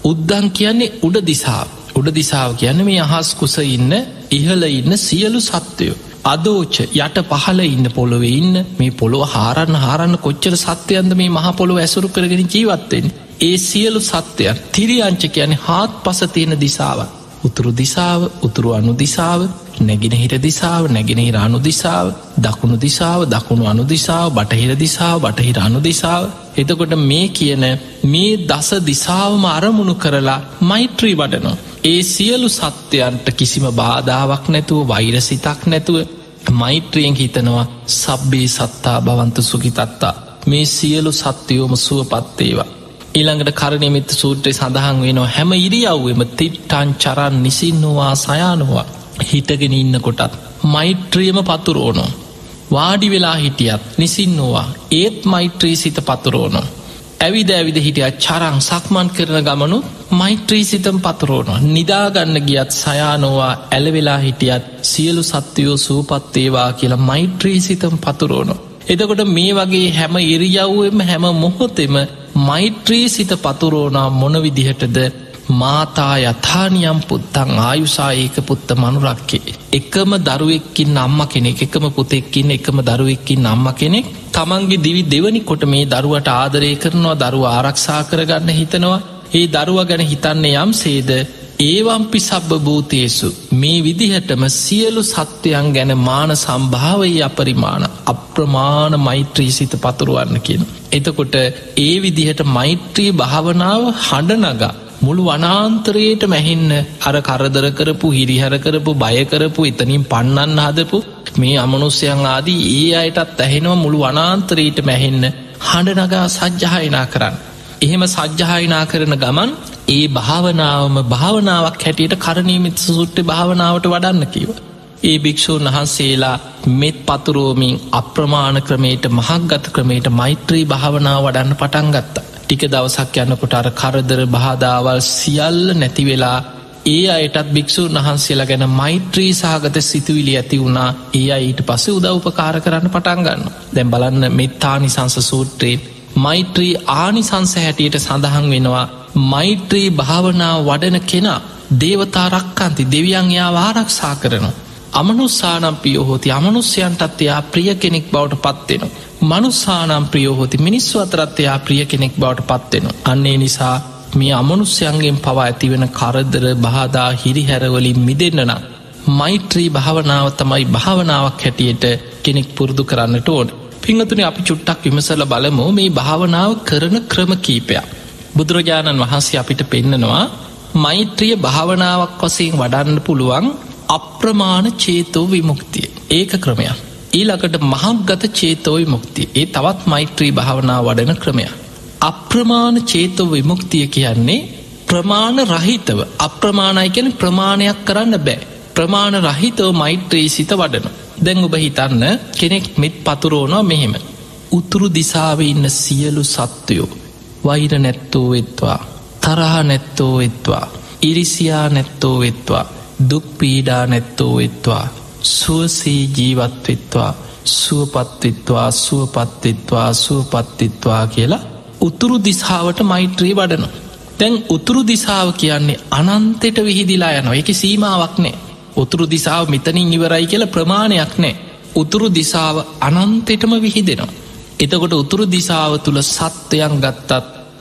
උද්දං කියන්නේ උඩ දිසාාව උඩ දිසාාව කියන්න මේ අහස් කුස ඉන්න ඉහල ඉන්න සියලු සත්වයෝ. අදෝච යට පහල ඉන්න පොළොව ඉන්න මේ පොළොව හාරන්න හාරන්න කොච්චර සත්‍යයන්ද මේ මහ පොළොව ඇසුරු කරගෙන ජීවත්තෙන් ඒ සියලු සත්‍යයන් තිරියංච කියන හාත් පස තියෙන දිසාාව උතුරු දිසාව උතුරු අනු දිසාව නැගෙනහිර දිසාව නැගෙනහිර අනු දිසාව දකුණු දිසාව දකුණු අනු දිසාාව බටහිර දිසාාව බටහිර අනු දිසාාව. එතකොට මේ කියන මේ දස දිසාවම අරමුණු කරලා මෛත්‍රී වඩනවා. ඒ සියලු සත්‍යයන්ට කිසිම බාධාවක් නැතුව වෛරසිතක් නැතුව මෛත්‍රියෙන් හිතනවා සබ්බේ සත්තා බවන්ත සුගිතත්තා මේ සියලු සත්‍යයෝම සුව පත්තේවා. ඊළඟට කරණමිත සූත්‍රය සඳහන් වෙනවා හැම ඉරියව්වෙම තිට්ටන් චරන් නිසින්නවා සයානවා හිටගෙන ඉන්න කොටත් මෛත්‍රියම පතුරෝනෝ. වාඩි වෙලා හිටියත් නිසින්නවා ඒත් මෛත්‍රී සිත පතුරෝනෝ. ඇවිද ඇවිද හිටිය චරං සක්මන් කරන ගමනු මෛත්‍රී සිතම් පතුරෝනවා නිදාගන්න ගියත් සයානෝවා ඇලවෙලා හිටියත් සියලු සත්‍යයෝ සූපත්තේවා කියලා මෛත්‍රී සිතම් පතුරෝනො. එතකොට මේ වගේ හැම ඉරියව්වෙම හැම මොහොතෙම මෛත්‍රී සිත පතුරෝනා මොන විදිහටද? මාතා යථානියම් පුත්තං ආයුසාඒක පුත්ත මනුරක්කේ. එකම දරුවෙක්කින් අම්ම කෙනෙක් එකම පුතෙක්කින් එකම දරුවෙක්කින් අම්ම කෙනෙක් තමන්ගේ දිවි දෙවනි කොට මේ දරුවට ආදරය කරනවා දරුව ආරක්ෂා කරගන්න හිතනවා. ඒ දරුව ගැන හිතන්න යම් සේද ඒවම්පි සබ්බ භූතයසු මේ විදිහටම සියලු සත්‍යයන් ගැන මාන සම්භාවයි අපරිමාණ අප්‍රමාණ මෛත්‍රී සිත පතුරුවන්න කියන. එතකොට ඒ විදිහට මෛත්‍රී භාවනාව හඬනගා මුළු වනාන්තරයට මැහින්න අර කරදර කරපු හිරිහර කරපු බයකරපු එතනින් පන්නන්න හදපු මේ අමනුස්්‍යයන් ආදී ඒ අයටත් ඇහෙනවා මුළු වනාන්තරයට මැහෙන්න හඬනගා සජ්්‍යහයනා කරන්න. එහෙම සජ්්‍යහයනා කරන ගමන් ඒ භාවනාවම භාවනාවක් හැටියට කරණීමිත සුට්ට භාවනාවට වඩන්න කිව. ඒ භික්‍ෂූන් වහන්සේලා මෙත් පතුරෝමින් අප්‍රමාණ ක්‍රමයට මහක්ගත ක්‍රමයට මෛත්‍රී භාවනාව වඩන්න පටන්ගත්තා. ටික දවසක් යන්නකොට අර කරදර බාධාවල් සියල්ල නැතිවෙලා ඒ අයටත් භික්‍ෂූන් වහන්සේලා ගැන මෛත්‍රී සාගත සිතුවිලි ඇති වුණා ඒ අයිට පස උදව්පකාර කරන්න පටන්ගන්න දැම් බලන්න මෙත්තානිසංස සූත්‍රයෙන් මෛත්‍රී ආනිසංස හැටියට සඳහන් වෙනවා මෛත්‍රී භාවනාව වඩන කෙනා දේවතා රක්කන්ති දෙවියන් යා වාරක්ෂා කරනවා අමනුස්සානම් පියෝහෝති අමනුස්්‍යයන්ටත් එයා ප්‍රිය කෙනෙක් බවට පත්වෙන. මනුස්සානම් ප්‍රියෝහෝති මිනිස්සු අතරත්තයා ප්‍රිය කෙනෙක් බවට පත්වෙන. අන්නේ නිසා මේ අමනුස්්‍යයන්ගෙන් පවා ඇතිවෙන කරදර බාදා හිරිහැරවලින් මිදන්නනම්. මෛත්‍රී භාවනාව තමයි භාවනාවක් හැටියට කෙනෙක් පුරුදු කරන්නට ඕන. පිංහතුන අපි චුට්ටක් විමසල බලමු මේ භාවනාව කරන ක්‍රම කීපයක්. බුදුරජාණන් වහන්සේ අපිට පෙන්නනවා මෛත්‍රිය භාවනාවක් වසයෙන් වඩන්න පුළුවන් අප්‍රමාණ චේතෝ විමුක්තිය. ඒක ක්‍රමයක්. ඊළකට මහක්ගත චේතෝයි මුක්තිය ඒ තවත් මෛත්‍රී භාවනා වඩන ක්‍රමයක්. අප්‍රමාණ චේතෝ විමුක්තිය කියන්නේ ප්‍රමාණ රහිතව. අප්‍රමාණයි කියන ප්‍රමාණයක් කරන්න බෑ. ප්‍රමාණ රහිතව මෛත්‍රී සිත වඩන දැන් ඔබ හිතන්න කෙනෙක් මෙත් පතුරෝනවා මෙහෙම උතුරු දිසාව ඉන්න සියලු සත්වයෝ වෛර නැත්තෝ වෙත්වා තරහ නැත්තෝ වෙත්වා ඉරිසියා නැත්තෝ වෙත්වා දුක් පීඩා නැත්තෝ වෙත්වා සුවසේ ජීවත්වෙත්වා සුවපත්විත්වා සුවපත්තිත්වා සුවපත්තිත්වා කියලා උතුරු දිසාාවට මෛත්‍රී වඩනු. තැන් උතුරු දිසාාව කියන්නේ අනන්තෙට විහිදිලා යනවා එක සීමාවක් නෑ. උතුරු දිසාාව මෙතනින් ඉවරයි කියල ප්‍රමාණයක් නෑ. උතුරු දිසාාව අනන්තෙටම විහිදෙනවා. එතකොට උතුරු දිසාාව තුළ සත්වයන් ගත්තත්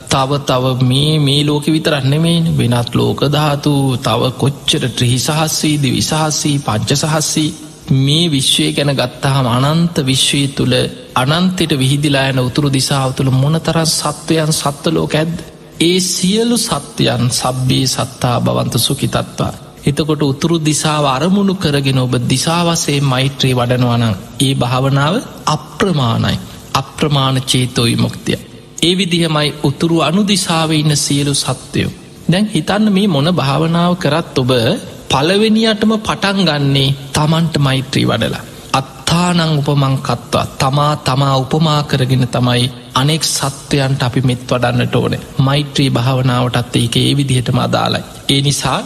තව තව මේ මේ ලෝක විතරන්නෙමේන වෙනත් ලෝකධාතු තව කොච්චර ත්‍රහිසහස්සී දිවිසාහස්සී පංච සහස්සී මේ විශ්වය ගැන ගත්තහම අනන්ත විශ්වය තුළ අනන්තෙට විහිදිලායන උතුරු දිසාාව තුළ මොනතරන් සත්වයන් සත්ව ලෝක ඇද්ද ඒ සියලු සත්‍යයන් සබ්බේ සත්තා බවන්ත සුකිතත්වා එතකොට උතුරු දිසාව අරමුණු කරගෙන ඔබ දිසාවසේ මෛත්‍රී වඩනවනං ඒ භාවනාව අප්‍රමාණයි අප්‍රමාණ චේතෝයි මොක්තිය ඒ විදිහමයි උතුරු අනුදිසාව ඉන්න සියලු සත්‍යයෝ. දැන් හිතන්න මේ මොන භාවනාව කරත් ඔබ පලවෙනියටම පටන් ගන්නේ තමන්ට මෛත්‍රී වඩලා. අත්තානං උපමං කත්වා තමා තමා උපමා කරගෙන තමයි අනෙක් සත්වයන්ට අපි මෙත් වඩන්නට ඕන මෛත්‍රී භාවනාවටත් ඒක ඒ විදිහටම අදාලයි. ඒ නිසා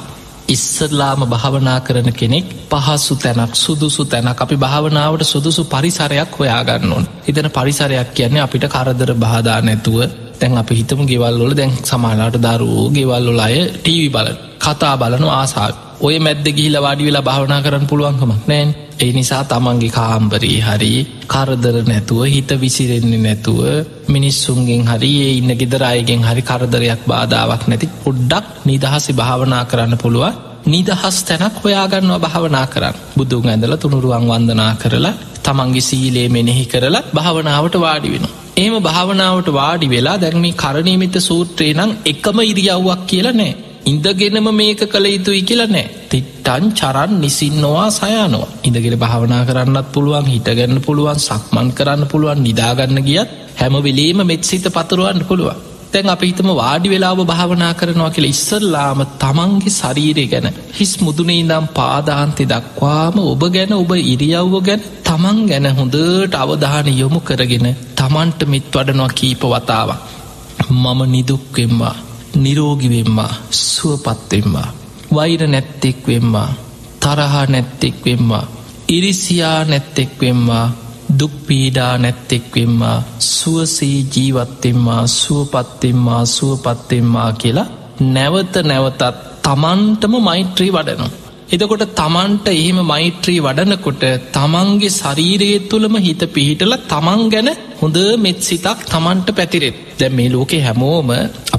ඉස්සරලාම භාවනා කරන කෙනෙක් පහසු තැනක් සුදුසු තැනක්. අපි භාවනාවට සුදුසු පරිසරයක් හොයාගන්න ඕන්. හිතන පරිසරයක් කියන්නේ අපිට කරදර බාධා නැතුව තැන් අපි හිතම ගෙවල්ලොල දැන් සමාලාට දරුවෝ ගෙවල්ලොල අය ටීවි බල කතා බලනු ආසාාව ඔය මැද්ද ගිහිල වාඩි වෙලා භාවනා කරන්න පුළුවන්කමක් නෑන් ඒ නිසා තමන්ගේ කාම්බරී හරි කරදර නැතුව හිත විසිරෙන්නේ නැතුව මිනිස්සුන්ගෙන් හරි ඒ ඉන්න ගෙදරයගෙන් හරි කරදරයක් බාධාවක් නැති පොඩ්ඩක් නිදහසි භාවනා කරන්න පුළුවන්. නිදහස් තැනක් හොයාගන්නවා භාවනා කරන්න. බුදුන් ඇඳල තුනුරුවන් වන්දනා කරලා තමන්ගේ සීලේ මෙනෙහි කරලා භාවනාවට වාඩි වෙන. ඒම භාවනාවට වාඩි වෙලා දැන්මි කරණීමිත සූත්‍රයේ නම් එකම ඉරියව්වක් කියලා නෑ ඉඳගෙනම මේක කළ යුතුයි කියලා නෑ. තිට්ටන් චරන් නිසින්නවා සයනවා. ඉඳගෙන භාවනා කරන්නත් පුළුවන් හිටගන්න පුළුවන් සක්මන් කරන්න පුළුවන් නිදාගන්න ගියත් හැම වෙලේම මෙත්සිත පතුරුවන්න පුළුවන්. තැන් අප හිතම වාඩි වෙලාව භාවනා කරනවා කියල ඉස්සල්ලාම තමන්ගේ ශරීරය ගැන හිස් මුදුනේ දම් පාදාන්තෙ දක්වාම ඔබ ගැන ඔබ ඉරියව්ව ගැන තමන් ගැන හොඳට අවධාන යොමු කරගෙන තමන්ට මිත් වඩනවා කීප වතාවක්. මම නිදුක්වෙම්වා නිරෝගිවෙම්මා සුවපත්වෙම්මා වෛර නැත්තෙක්වෙම්මා තරහා නැත්තෙක්වෙම්මා ඉරිසියා නැත්තෙක්වෙම්මා දුක්පීඩා නැත්තෙක්වෙම්මා සුවසේ ජීවත්තෙම්මා සුවපත්තෙම්මා සුවපත්තෙම්මා කියලා නැවත නැවතත් තමන්ටම මෛත්‍රී වඩනවා. එදකොට තමන්ට එහෙම මෛත්‍රී වඩනකොට තමන්ගේ ශරීරයේ තුළම හිත පිහිටල තමන් ගැන හොඳ මෙත් සිතක් තමන්ට පැතිරෙත් දැ මේ ලෝකෙ හැමෝම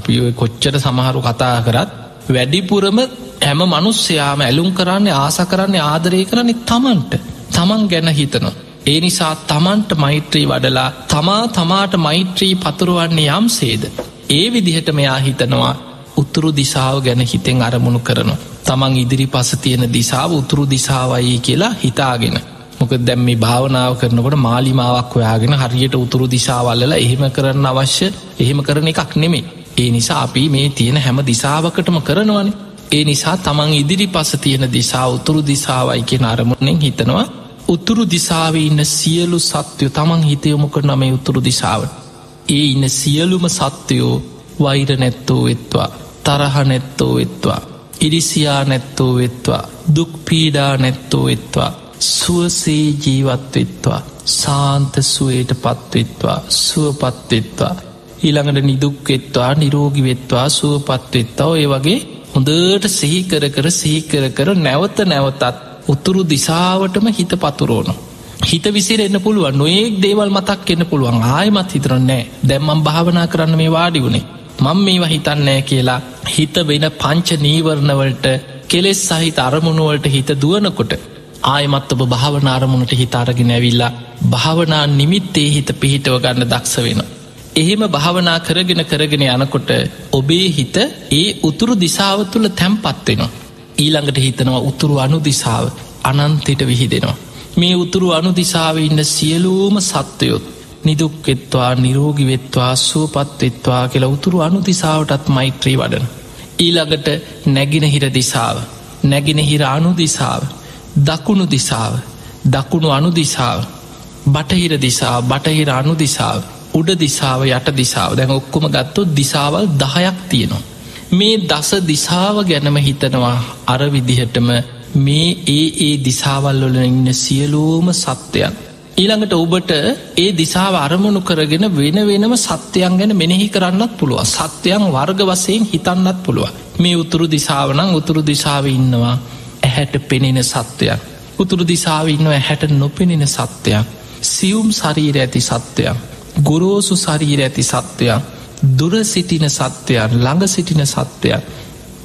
අපි ඔය කොච්චර සමහරු කතා කරත් වැඩිපුරම හැම මනුස්්‍යයාම ඇලුම් කරන්නේ ආස කරන්නේ ආදරය කරන්නේ තමන්ට තමන් ගැන හිතනවා. ඒ නිසා තමන්ට මෛත්‍රී වඩලා තමා තමාට මෛත්‍රී පතුරුවන්නේ යම් සේද. ඒ විදිහට මෙයා හිතනවා උතුරු දිසාාව ගැන හිතෙන් අරමුණු කරනවා. තමන් ඉදිරි පස තියෙන දිසාාව උතුරු දිසාවයි කියලා හිතාගෙන. මොක දැම් මේ භාවනාව කරනකොට මාලිමාවක් ඔයාගෙන හරියට උතුරු දිසාවල්ලලා එහෙම කරන්න අවශ්‍ය එහෙම කරන එකක් නෙමේ. ඒ නිසා අපි මේ තියෙන හැම දිසාවකටම කරනවන. ඒ නිසා තමන් ඉදිරි පස තියෙන දිසා උතුරු දිසාවයි කියෙන අරමුණෙන් හිතනවා උතුරු දිසාව ඉන්න සියලු සත්‍යය තමන් හිතයොමු කරන මේ උතුරු දිසාාවට. ඒ ඉන්න සියලුම සත්‍යයෝ වෛර නැත්තෝ වෙත්වා තරහ නැත්තෝ වෙත්වා ඉරිසියා නැත්තෝ වෙත්වා දුක්පීඩා නැත්තෝ වෙත්වා සුවසේ ජීවත්වෙත්වා සාන්ත සුවයට පත්වෙත්වා සුවපත්වෙත්වා ඊළඟට නිදුක්වෙත්වා නිරෝගි වෙත්වා සුවපත්වෙත්තා ඒ වගේ හොඳට සිහිකර කර සිහිකර කර නැවත නැවතත් උතුරු දිසාවටම හිත පතුරෝනු. හිත විසිරෙන්න්න පුළුවන් නොඒක් දේවල් මතක් එන්න පුළුවන් ආයමත් හිතරන්නෑ දැම්මම් භාවනා කරන්න මේ වාඩි වුණේ මං මේවා හිතන්නෑ කියලා හිත වෙන පංච නීවරණවලට කෙලෙස් සහිත අරමුණුවලට හිත දුවනකොට ආයමත් ඔබ භාවනාරමුණට හිතාරගෙන ඇවිල්ලා භාවනා නිමිත්තේ හිත පිහිටව ගන්න දක්ෂ වෙන. එහෙම භාවනා කරගෙන කරගෙන යනකොට ඔබේ හිත ඒ උතුරු දිසාව තුළ තැම්පත්වෙනවා. ඊළඟට හිතනවා උතුරු අනු දිසාව අනන්තෙට විහිදෙනවා. මේ උතුරු අනු දිසාව ඉන්න සියලූම සත්වයොත් නිදුක්වෙත්වා නිරෝගිවෙත්වා සුවපත්වෙත්වා කියලා උතුරු අනු දිසාාවටත් මෛත්‍රී වඩන. ඊළඟට නැගෙන හිර දිසාව නැගෙන හිර අනු දිසාාව දකුණු දිසාව දකුණු අනු දිසාාව බටහිර දිසා බටහිර අනු දිසාාව උඩ දිසාාව යට දිසාාව දැන් ඔක්කොම ගත්තු දිසාවල් දහයක් තියෙනවා. මේ දස දිසාව ගැනම හිතනවා අර විදිහටම මේ ඒ ඒ දිසාවල්වල ඉන්න සියලූම සත්‍යයන්. ඊළඟට ඔබට ඒ දිසාව අරමුණු කරගෙන වෙන වෙනම සත්‍යයන් ගැන මෙනෙහි කරන්නත් පුළුව සත්‍යයන් වර්ග වසයෙන් හිතන්නත් පුළුව මේ උතුරු දිසාවනං උතුරු දිසාව ඉන්නවා ඇහැට පෙනෙන සත්‍යයක් උතුරු දිසාව ඉන්නවා ඇහැට නොපෙනෙන සත්‍යයක් සියුම් ශරීර ඇති සත්‍යයක් ගොරෝසු ශරීර ඇති සත්‍යයක් දුර සිටින සත්‍යයන් ළඟ සිටින සත්‍යයක්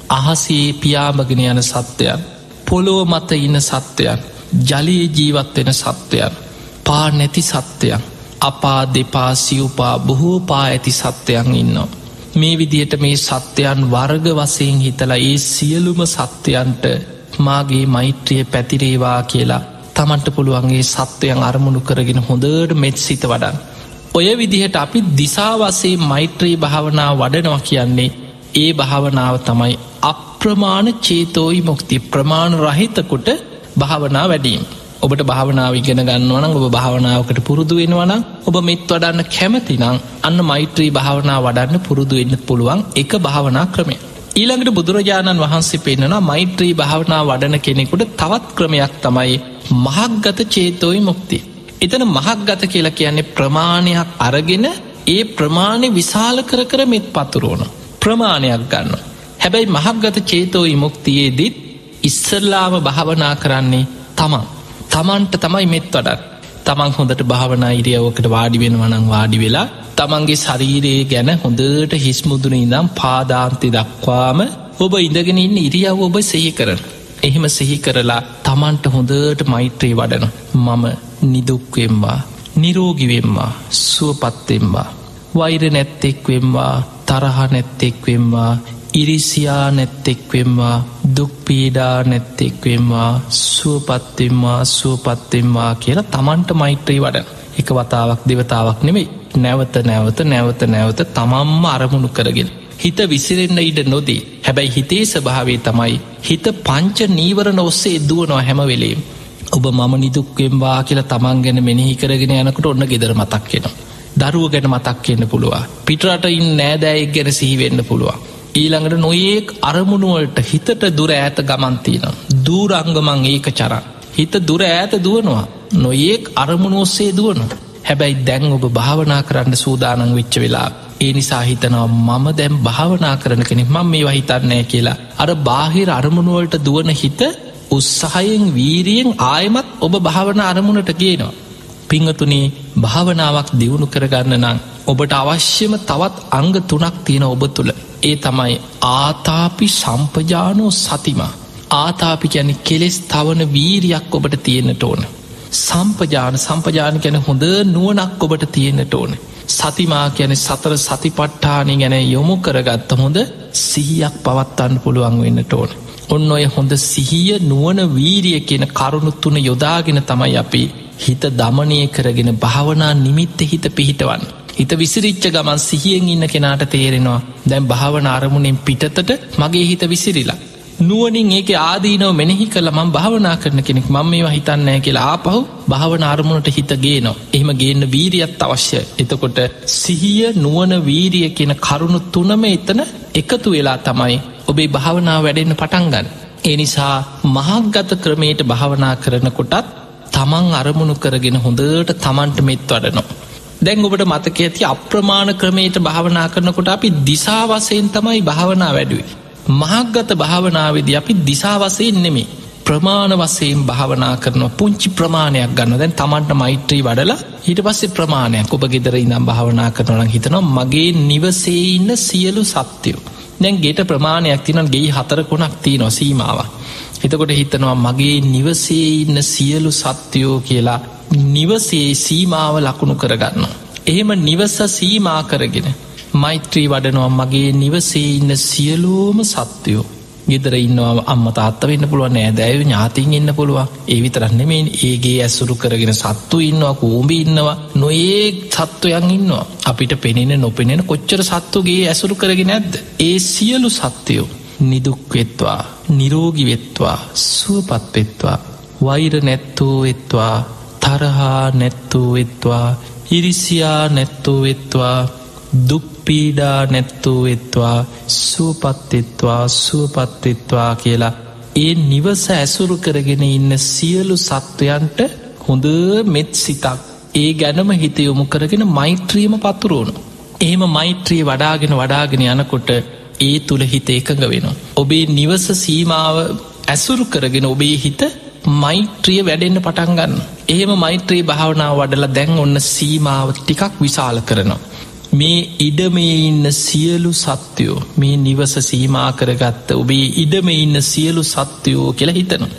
අහසේ පියාමගෙන යන සත්‍යයක් පොලෝ මත ඉන්න සත්‍යයක් ජලයේ ජීවත්වෙන සත්‍යයක් පා නැති සත්‍යයක් අපා දෙපා සිව්පා බොහෝ පා ඇති සත්‍යයන් ඉන්නවා. මේ විදියට මේ සත්‍යයන් වර්ග වසයෙන් හිතලා ඒ සියලුම සත්‍යයන්ට මාගේ මෛත්‍රිය පැතිරේවා කියලා තමන්ට පුළුවන්ගේ සත්වයන් අරමුණු කරගෙන හොඳට මෙත් සිත වඩන්. ඔය විදිහට අපි දිසාවසේ මෛත්‍රී භාවනා වඩනවා කියන්නේ ඒ භාවනාව තමයි අප්‍රමාණ චේතෝයි මොක්ති ප්‍රමාණ රහිතකොට භාවනා වැඩීම. ඔබට භාවනාව ඉගෙන ගන්නවනම් ඔබ භාවනාවකට පුරුදු වෙනවනම් ඔබ මෙත් වඩන්න කැමතිනම් අන්න මෛත්‍රී භාවනා වඩන්න පුරුදු වෙන්න පුළුවන් එක භාවනා ක්‍රමය. ඊළඟට බුදුරජාණන් වහන්සේ පෙන්න්නනවා මෛත්‍රී භාවනා වඩන කෙනෙකුට තවත් ක්‍රමයක් තමයි මහක්ගත චේතෝයි මුක්ති. එතන මහක්ගත කියලා කියන්නේ ප්‍රමාණයක් අරගෙන ඒ ප්‍රමාණය විශාල කර කර මෙත් පතුරුවන ප්‍රමාණයක් ගන්න. හැබැයි මහක්ගත චේතෝයි මුක්තියේදීත් ඉස්සරලාම භාවනා කරන්නේ තමන්. තමන්ට තමයි මෙත් වඩත් තමන් හොඳට භාවනා ඉරියවකට වාඩි වෙන වනං වාඩි වෙලා තමන්ගේ ශරීරයේ ගැන හොඳට හිස්මුදුන ඉඳම් පාදාන්ති දක්වාම ඔබ ඉඳගෙන ඉන්න ඉරියව් ඔබ සෙහි කරන. එහෙම සිහි කරලා තමන්ට හොඳට මෛත්‍රී වඩන මම නිදුක්වෙම්වා නිරෝගිවෙම්වා සුවපත්තෙම්වා වෛර නැත්තෙක්වෙම්වා තරහ නැත්තෙක්වෙම්වා ඉරිසියා නැත්තෙක්වෙම්වා දුක්පීඩා නැත්තෙක්වෙම්වා සුවපත්තෙම්වා සුවපත්තෙම්වා කියලා තමන්ට මෛත්‍රී වඩ එක වතාවක් දෙවතාවක් නෙමෙයි නැවත නැවත නැවත නැවත තමම්ම අරමුණු කරගෙන. හිත විසිරෙන්න්න ඉඩ නොදී හැබැයි හිතේ ස්භාවේ තමයි හිත පංච නීවරණ ඔස්සේ දුවනවා හැමවෙලේම්. ඔබ මම නිදුක්වෙම්වා කියලා තමන් ගැන මෙනෙහි කරගෙන යනකට ඔන්න ගෙදර මතක්කෙන. දරුව ගැන මතක්කෙන්න්න පුළුව. පිටරටයින් නෑදෑයෙක් ගැන සිහිවෙන්න පුළුවන්. ඊළඟට නොඒක් අරමුණුවලට හිතට දුර ඇත ගමන්තින. දූරංගමං ඒක චරන්. හිත දුර ඈත දුවනවා. නොඒක් අරමුණ ඔස්සේ දුවනවා. හැබැයි දැන් ඔබ භාවනා කරන්න සූදානං වෙච්ච වෙලා ඒ නිසා හිතනවා මම දැම් භාවනා කරන කෙනෙක් මං මේ වහිතන්නෑ කියලා අර බාහිර අරමුණුවලට දුවන හිත උත්සාහයෙන් වීරියෙන් ආයමත් ඔබ භාවන අරමුණට ගේනවා. පිංහතුනේ භාවනාවක් දියුණු කරගන්න නං ඔබට අවශ්‍යම තවත් අංග තුනක් තියෙන ඔබ තුළ ඒ තමයි ආතාපි සම්පජානෝ සතිමා ආතාපි ගැන කෙලෙස් තවන වීරියක් ඔබට තියෙනට ඕන සම්පජාන සම්පජාන ගැන හොඳ නුවනක් ඔබට තියෙන්න්නට ඕන. සතිමා කියන සතර සතිපට්ඨානය ගැන යොමු කරගත්ත හොඳ සිහියක් පවත්තන්න පුළුවන් වෙන්නට ඕන. ඔන්න ඔය හොඳ සිහිය නුවන වීරිය කියන කරුණු තුන යොදාගෙන තමයි අපි හිත දමනය කරගෙන භාවනා නිමිත්ත හිත පිහිටවන්න. හිත විසිරිච්ච ගමන් සිහියෙන් ඉන්න කෙනාට තේරෙනවා දැන් භාවන අරමුණෙන් පිටතට මගේ හිත විසිරිලා. නුවනින් ඒක ආදීනව මෙනෙහි කළ මං භාවනා කරන කෙනෙක්. මං මේවා හිතන්නෑ කියලා ආපහු භාවන අරමුණට හිතගේ නවා එහෙම ගේන්න වීරියත් අවශ්‍ය එතකොට සිහිය නුවන වීරිය කියන කරුණු තුනම එතන එකතු වෙලා තමයි ඔබේ භාවනා වැඩෙන්න්න පටන්ගන්න ඒ නිසා මහක්ගත ක්‍රමයට භාවනා කරනකොටත් තමන් අරමුණු කරගෙන හොඳට තමන්ට මෙත් වඩනවා. දැන් ඔබට මතක ඇති අප්‍රමාණ ක්‍රමයට භාවනා කරනකොට අපි දිසාවසයෙන් තමයි භාවනා වැඩුවේ. මහක්ගත භාවනාවේද අපි දිසාවසයෙන් නෙමේ ප්‍රමාණ වසයෙන් භාවනා කරනවා පුංචි ප්‍රමාණයක් ගන්න දැන් තමන්ට මෛත්‍රී වඩලා හිට පස්සේ ප්‍රමාණයක්. ඔබ ගෙදර ඉනම් භාවනා කරනලන් හිතනවා මගේ නිවසේ ඉන්න සියලු සත්‍යයෝ දැන් ගෙට ප්‍රමාණයක් තිනන් ගෙයි හතර කොනක් තිය නොසීමාව එතකොට හිතනවා මගේ නිවසේ ඉන්න සියලු සත්‍යයෝ කියලා නිවසේ සීමාව ලකුණු කරගන්න. එහෙම නිවස සීමා කරගෙන මෛත්‍රී වඩනවා මගේ නිවසේ ඉන්න සියලූම සත්‍යයෝ ගෙදර ඉන්නවා අම්ම තාත්ත වෙන්න පුළුව නෑ. දැව ඥාතින් ඉන්න පුළුව ඒ විතරන්නෙමේ ඒගේ ඇසුරු කරගෙන සත්තු ඉන්නවා කූම්බි ඉන්නවා නොඒ සත්වයන් ඉන්නවා. අපිට පෙනෙන නොපෙනෙන කොච්චර සත්තුගේ ඇසුරු කරගෙන ඇද්ද? ඒ සියලු සත්‍යයෝ නිදුක්වෙත්වා නිරෝගිවෙත්වා සුවපත්වෙත්වා වෛර නැත්තෝ වෙත්වා තරහා නැත්තෝ වෙත්වා ඉරිසියා නැත්තෝ වෙත්වා දුක්පීඩා නැත්තෝ වෙත්වා සුවපත්තෙත්වා සුවපත්තෙත්වා කියලා ඒ නිවස ඇසුරු කරගෙන ඉන්න සියලු සත්වයන්ට හොඳ මෙත් සිතක් ඒ ගැනම හිත යොමු කරගෙන මෛත්‍රියම පතුරුවුණු. එහෙම මෛත්‍රී වඩාගෙන වඩාගෙන යනකොට ඒ තුළ හිත එකඟ වෙනවා. ඔබේ නිවස සීමාව ඇසුරු කරගෙන ඔබේ හිත මෛත්‍රිය වැඩෙන්න්න පටන්ගන්න. එහෙම මෛත්‍රී භාවනාව වඩලා දැන් ඔන්න සීමාව ටිකක් විශාල කරනවා. මේ ඉඩමේ ඉන්න සියලු සත්‍යයෝ මේ නිවස සීමා කරගත්ත ඔබේ ඉඩම ඉන්න සියලු සත්‍යයෝ කියලා හිතනවා.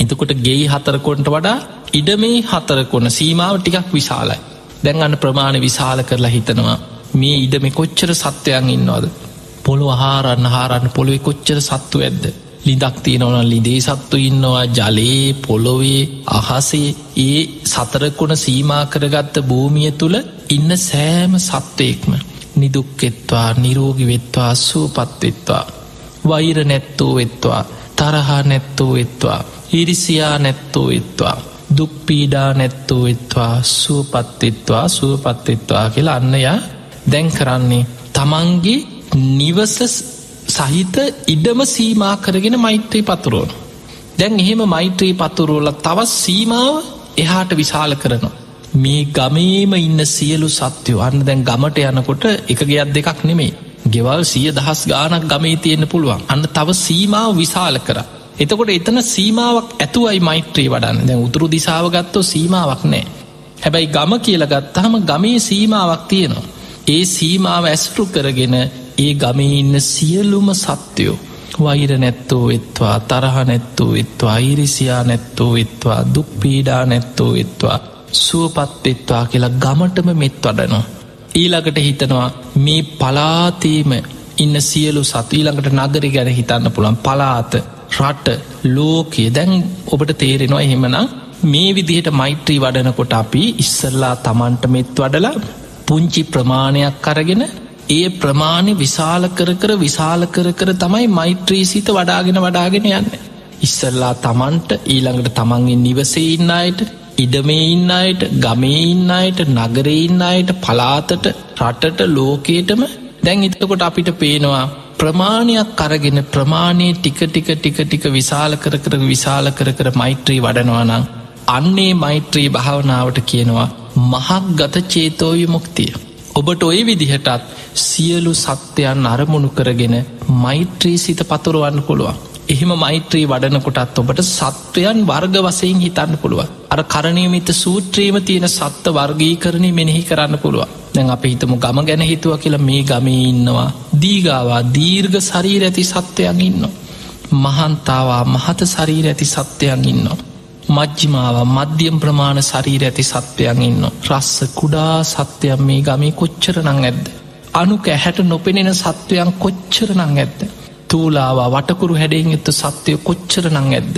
එතකොට ගෙයි හතරකොන්ට වඩා ඉඩමේ හතරකොන සීමාව ටිකක් විශාලයි. දැන් අන්න ප්‍රමාණ විශාල කරලා හිතනවා මේ ඉඩම කොච්චර සත්වයන් ඉන්නවාද. පොළො හාරන්න හාරන්න පොළොවෙ කොච්චර සත්තු ඇද්ද. ලිදක් තියෙනවන ලිදේ සත්තු ඉන්නවා ජලයේ පොළොවේ අහසේ ඒ සතරකොන සීමා කරගත්ත භූමිය තුළ ඉන්න සෑම සත්වයෙක්ම නිදුක්කෙත්වා නිරෝගි වෙත්වා සූපත්වෙත්වා වෛර නැත්තෝ වෙත්වා තරහා නැත්තෝ වෙත්වා ඉරිසියා නැත්තෝ වෙත්වා දුක්පීඩා නැත්තෝ වෙත්වා සුවපත්වෙත්වා සුවපත්වෙත්වා කියලා අන්නයා දැන් කරන්නේ තමන්ගේ නිවස සහිත ඉඩම සීමා කරගෙන මෛත්‍රී පතුරුවන. දැන් එහෙම මෛත්‍රී පතුරුවල තවත් සීමාව එහාට විශාල කරනවා. මේ ගමේම ඉන්න සියලු සත්‍යයෝ අන්න දැන් ගමට යනකොට එක ගයක් දෙකක් නෙමේ. ගෙවල් සිය දහස් ගානක් ගමේ තියෙන්න්න පුළුවන් අන්න තව සීමාව විශාල කර. එතකොට එතන සීමාවක් ඇතුවයි මෛත්‍රී වඩන්න දැන් උතුරු දිසාව ගත්තෝ සීමාවක් නෑ. හැබැයි ගම කියල ගත්තහම ගමේ සීමාවක් තියෙනවා. ඒ සීමාව ඇස්ටරු කරගෙන ඒ ගමේ ඉන්න සියලුම සත්‍යයෝ වෛර නැත්තෝ වෙත්වා තරහ නැත්තෝ වෙත්වා අයිරිසියා නැත්තෝ වෙත්වා දුක්පීඩා නැත්තෝ වෙත්වා සුවපත්වෙත්වා කියලා ගමටම මෙත් වඩනවා. ඊළඟට හිතනවා මේ පලාතීම ඉන්න සියලු සත්වීළඟට නගරි ගැන හිතන්න පුළන් පලාත රට ලෝකයේ දැන් ඔබට තේරෙනවා එහෙමනම් මේ විදිහට මෛත්‍රී වඩනකොට අපි ඉස්සල්ලා තමන්ට මෙත් වඩලා පුංචි ප්‍රමාණයක් කරගෙන ඒ ප්‍රමාණි විශාල කර කර විශාල කර කර තමයි මෛත්‍රී සිත වඩාගෙන වඩාගෙන යන්න. ඉස්සල්ලා තමන්ට ඊළඟට තමන්ගේ නිවසේ ඉන්න අයට ඉඩමේ ඉන්න අයට ගමේ ඉන්න අයට නගරේ ඉන්න අයට පලාතට රටට ලෝකේටම දැන් ඉතකොට අපිට පේනවා ප්‍රමාණයක් කරගෙන ප්‍රමාණය ටික ටික ටික ටික විශාල කර කර විශාල කර කර මෛත්‍රී වඩනවානං අන්නේ මෛත්‍රී භාවනාවට කියනවා මහක් ගත චේතෝය මුක්තිය. ඔබට ඔය විදිහටත් සියලු සත්‍යයන් අරමුණු කරගෙන මෛත්‍රී සිත පතුරුවන්න පුළුවන්. එහෙම මෛත්‍රී වඩනකොටත් ඔබට සත්වයන් වර්ග වසයෙන් හිතන්න පුළුව. අර කරණයමිත සූත්‍රීම තියෙන සත්ව වර්ගී කරණය මෙනෙහි කරන්න පුළුව. දැන් අප හිතමු ගම ගැන හිතුව කියලා මේ ගමේ ඉන්නවා. දීගාවා දීර්ඝ සරීර ඇති සත්වයන් ඉන්න. මහන්තාවා මහත සරීර ඇති සත්‍යයන් ඉන්නවා. මජ්ජිමාව මධ්‍යම් ප්‍රමාණ ශරීර ඇති සත්වයන් ඉන්න. රස්ස කුඩා සත්‍යයන් මේ ගමේ කොච්චර නං ඇද්ද. අනුක ඇහැට නොපෙනෙන සත්වයන් කොච්චර නං ඇත්ද. තූලාවා වටකුරු හැඩෙන් එත්තු සත්‍යය කොච්චර නං ඇද්ද.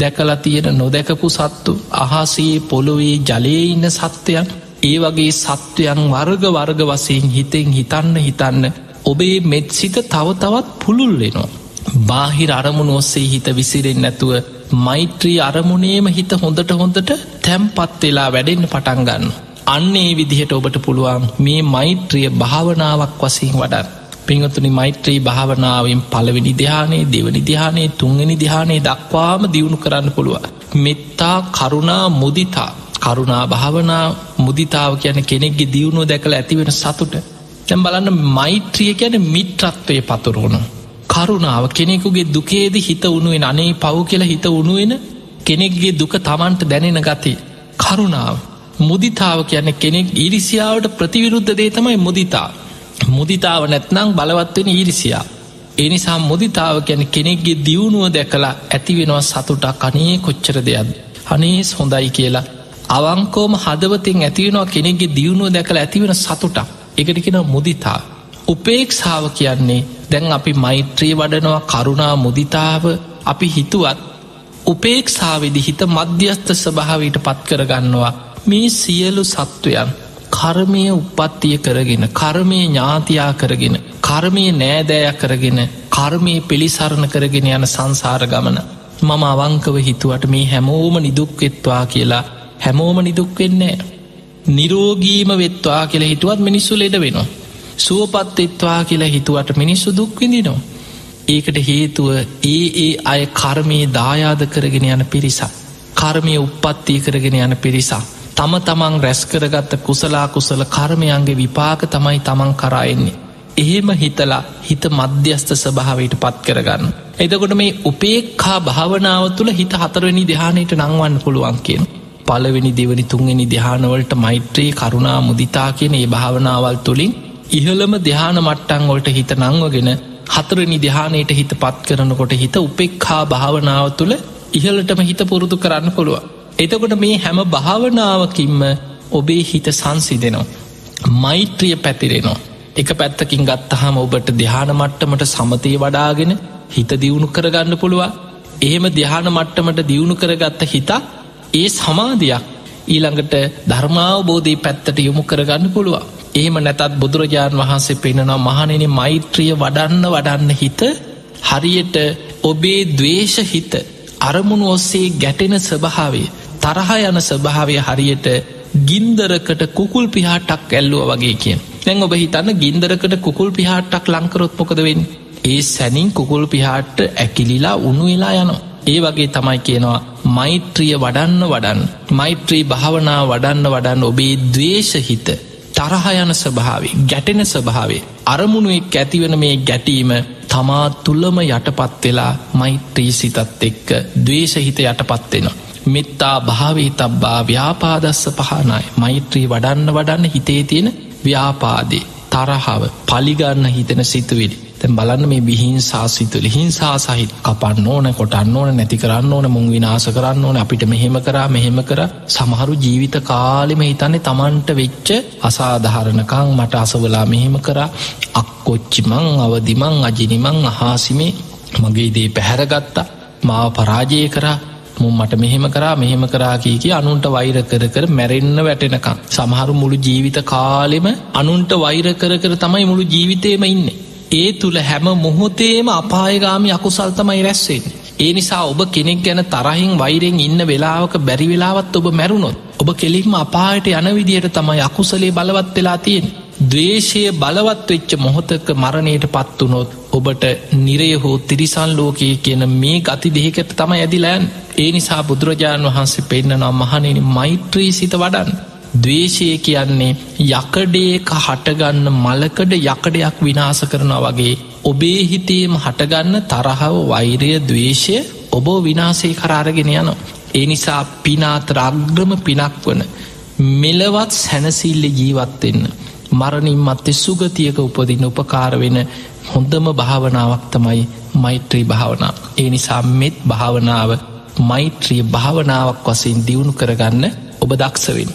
දැකලා තියෙන නොදැකපු සත්තු අහසේ පොළොවේ ජලයේ ඉන්න සත්‍යයන් ඒ වගේ සත්වයන් වර්ග වර්ග වසයෙන් හිතෙන් හිතන්න හිතන්න ඔබේ මෙත්සිත තව තවත් පුළුල් වෙනවා. බාහිර අරමුණ ඔස්සේ හිත විසිරෙන් නැතුව මෛත්‍රී අරමුණේම හිත හොඳට හොඳට තැම්පත් වෙලා වැඩෙන්න්න පටන්ගන්න. අන්නේ විදිහට ඔබට පුළුවන් මේ මෛත්‍රිය භාවනාවක් වසින් වඩන්. පිංහතුනි මෛත්‍රී භාවනාවෙන් පළවෙනි දිහානේ දෙවනි දිහානේ තුන්ගනි දිහානේ දක්වාම දියුණු කරන්න පුළුව. මෙත්තා කරුණා මුදිතා කරුණා භාවනා මුදිතාව කියන කෙනෙක්ගේ දියුණුව දැකළ ඇතිවෙන සතුට. තැම් බලන්න මෛත්‍රිය කියන මිත්‍රත්වය පතුරුණු. කරුණාව කෙනෙකුගේ දුකේද හිත උනුවෙන් අනේ පව් කියලා හිත උනුවෙන කෙනෙක්ගේ දුක තමන්ට දැනෙන ගති. කරුණාව. මුදිතාව කියන කෙනෙක් ඉරිසියාවට ප්‍රතිවිරුද්ධ දේ තමයි මුදිතා. මුදිතාව නැත්නං බලවත්වෙන ඊරිසියා. එනිසා මුදිතාව ගැන කෙනෙක්ගේ දියුණුව දැකලා ඇතිවෙනවා සතුටක් අනේ කොච්චර දෙයක්. අනේස් හොඳයි කියලා. අවංකෝම හදවතින් ඇතිවෙනවා කෙනෙක්ගේ දියුණුව දැකලා ඇතිවෙන සතුටක්. එකටිකෙන මුදිතා. උපේක්ෂාව කියන්නේ දැන් අපි මෛත්‍රී වඩනවා කරුණා මුදිතාව අපි හිතුවත් උපේක්ෂාවිදි හිත මධ්‍යස්ථ ස්භාවීට පත් කරගන්නවා මේ සියලු සත්වයන් කර්මය උපත්තිය කරගෙන කර්මය ඥාතියා කරගෙන කර්මය නෑදෑය කරගෙන කර්මය පිළිසරණ කරගෙන යන සංසාර ගමන. මම අවංකව හිතුවට මේ හැමෝම නිදුක්වෙත්වා කියලා. හැමෝම නිදුක්වෙන්නේ නිරෝගීම වෙත්වා කියලා හිතුවත් මිනිස්සු ලෙඩ වෙනවා. සුවපත්වෙත්වා කියලා හිතුවට මිනිස්සු දුක්විඳිනවා ඒකට හේතුව ඒ ඒ අය කර්මයේ දායාද කරගෙන යන පිරිසක්. කර්මය උපත්තිය කරගෙන යන පිරිසක්. තම තමන් රැස්කරගත්ත කුසලා කුසල කර්මයන්ගේ විපාක තමයි තමන් කරායෙන්නේ. එහෙම හිතලා හිත මධ්‍යස්ථ ස්භාවයට පත් කරගන්න. එදකොට මේ උපේක්කා භාවනාව තුළ හිත හතරවෙනි දෙහානයට නංවන්න පුළුවන් කියෙන්. පලවෙනි දෙවනි තුන්වෙනි දෙහානවලට මෛත්‍රයේ කරුණා මුදිතා කියන ඒ භාවනාවල් තුළින් ඉහළම දෙහාන මට්ටංවලට හිත නංවගෙන හතරනි දෙහානයට හිත පත් කරනකොට හිත උපෙක්කා භාවනාව තුළ ඉහලටම හිත පුරුදු කරන්න පුළුවන්. එතකොට මේ හැම භාවනාවකින්ම ඔබේ හිත සංසිදෙනවා. මෛත්‍රිය පැතිරෙනවා. එක පැත්තකින් ගත්තහම ඔබට දෙහාන මට්ටමට සමතය වඩාගෙන හිත දියුණු කරගන්න පුළුවන් එහෙම දෙහාන මට්ටමට දියුණු කරගත්ත හිතා ඒ සමාධයක් ඊළඟට ධර්මාවබෝධී පැත්තට යොමු කරගන්න පුළුවන් එහෙම නැතත් බුදුරජාණන් වහන්සේ පෙනෙනවා මහනෙන මෛත්‍රිය වඩන්න වඩන්න හිත හරියට ඔබේ දවේශ හිත අරමුණු ඔස්සේ ගැටෙන ස්වභාවේ තරහ යන ස්වභාවය හරියට ගින්දරකට කුකුල් පිහාටක් ඇල්ලුව වගේ කියෙන්. දැන් ඔබ හිතන්න ගින්දරකට කුකුල් පිහාටක් ලංකරොත්මොකදවෙන් ඒ සැනින් කුකුල් පිහාට්ට ඇකිලිලා උුණු වෙලා යනවා. ඒ වගේ තමයි කියනවා මෛත්‍රිය වඩන්න වඩන් මෛත්‍රී භාවනා වඩන්න වඩන්න ඔබේ දවේශහිත තරහ යන ස්වභාවේ ගැටෙන ස්වභාවේ අරමුණුවෙක් ඇතිවන මේ ගැටීම තමා තුළම යටපත් වෙලා මෛත්‍රී සිතත් එක්ක දවේශහිත යටපත්වෙනවා මෙත්තා භාවේ තබ්බා ව්‍යාපාදස්ස පහනයි. මෛත්‍රී වඩන්න වඩන්න හිතේ තියෙන ව්‍යාපාදේ තරහාව පලිගන්න හිතෙන සිතුවිලි. තැන් බලන්න මේ බිහින්සා සිතුලි හිංසා සහිත් කපන්න ඕන කොටන්න ඕන නැති කරන්න ඕන මුං විනාස කරන්න ඕන අපිට මෙහෙම කරා මෙහෙම කර. සමහරු ජීවිත කාලෙම හිතන්නේ තමන්ට වෙච්ච අසාධහරණකං මට අසවලා මෙහෙම කරා. අක්කොච්චිමං අවදිමං අජිනිමං අහාසිමේ මගේ දේ පැහැරගත්තා. මාව පරාජය කරා. මුම් මට මෙහෙම කරා මෙහෙම කරා කියකි අනුන්ට වෛර කර කර මැරෙන්න්න වැටෙනකම් සමහරු මුළු ජීවිත කාලෙම අනුන්ට වෛර කර කර තමයි මුළු ජීවිතයම ඉන්න. ඒ තුළ හැම මොහොතේම අපායගාමි අකුසල් තමයි රැස්වෙන්. ඒ නිසා ඔබ කෙනෙක් ගැන තරහින් වෛරෙන් ඉන්න වෙලාවක බැරි වෙලාවත් ඔබ මැරුණොත් ඔබ කෙලින්ම අපායට යන විදියට තමයි අකුසලේ බලවත් වෙලා තියෙන්. දවේශය බලවත් වෙච්ච මොහොතක මරණයට පත්වනොත් ඔබට නිරය හෝ තිරිසන් ලෝකයේ කියන මේ ගති දෙහිකට තම ඇදිලෑන් ඒ නිසා බුදුරජාණන් වහන්සේ පෙන්න්නනම් මහනෙන මෛත්‍රී සිත වඩන් දවේශය කියන්නේ යකඩේක හටගන්න මලකඩ යකඩයක් විනාස කරනවා වගේ ඔබේ හිතේම හටගන්න තරහව වෛරය දවේශය ඔබ විනාසේ කරාරගෙන යන ඒ නිසා පිනාතර අග්‍රම පිනක් වන මෙලවත් සැනසිල්ල ජීවත්වෙන්න මරණින් මත්තේ සුගතියක උපදින්න උපකාර වෙන හොඳම භාවනාවක් තමයි මෛත්‍රී භාවනා. ඒ නිසා මෙත් භාවනාව මෛත්‍රී භාවනාවක් වසින් දියුණු කරගන්න ඔබ දක්ෂවෙන්.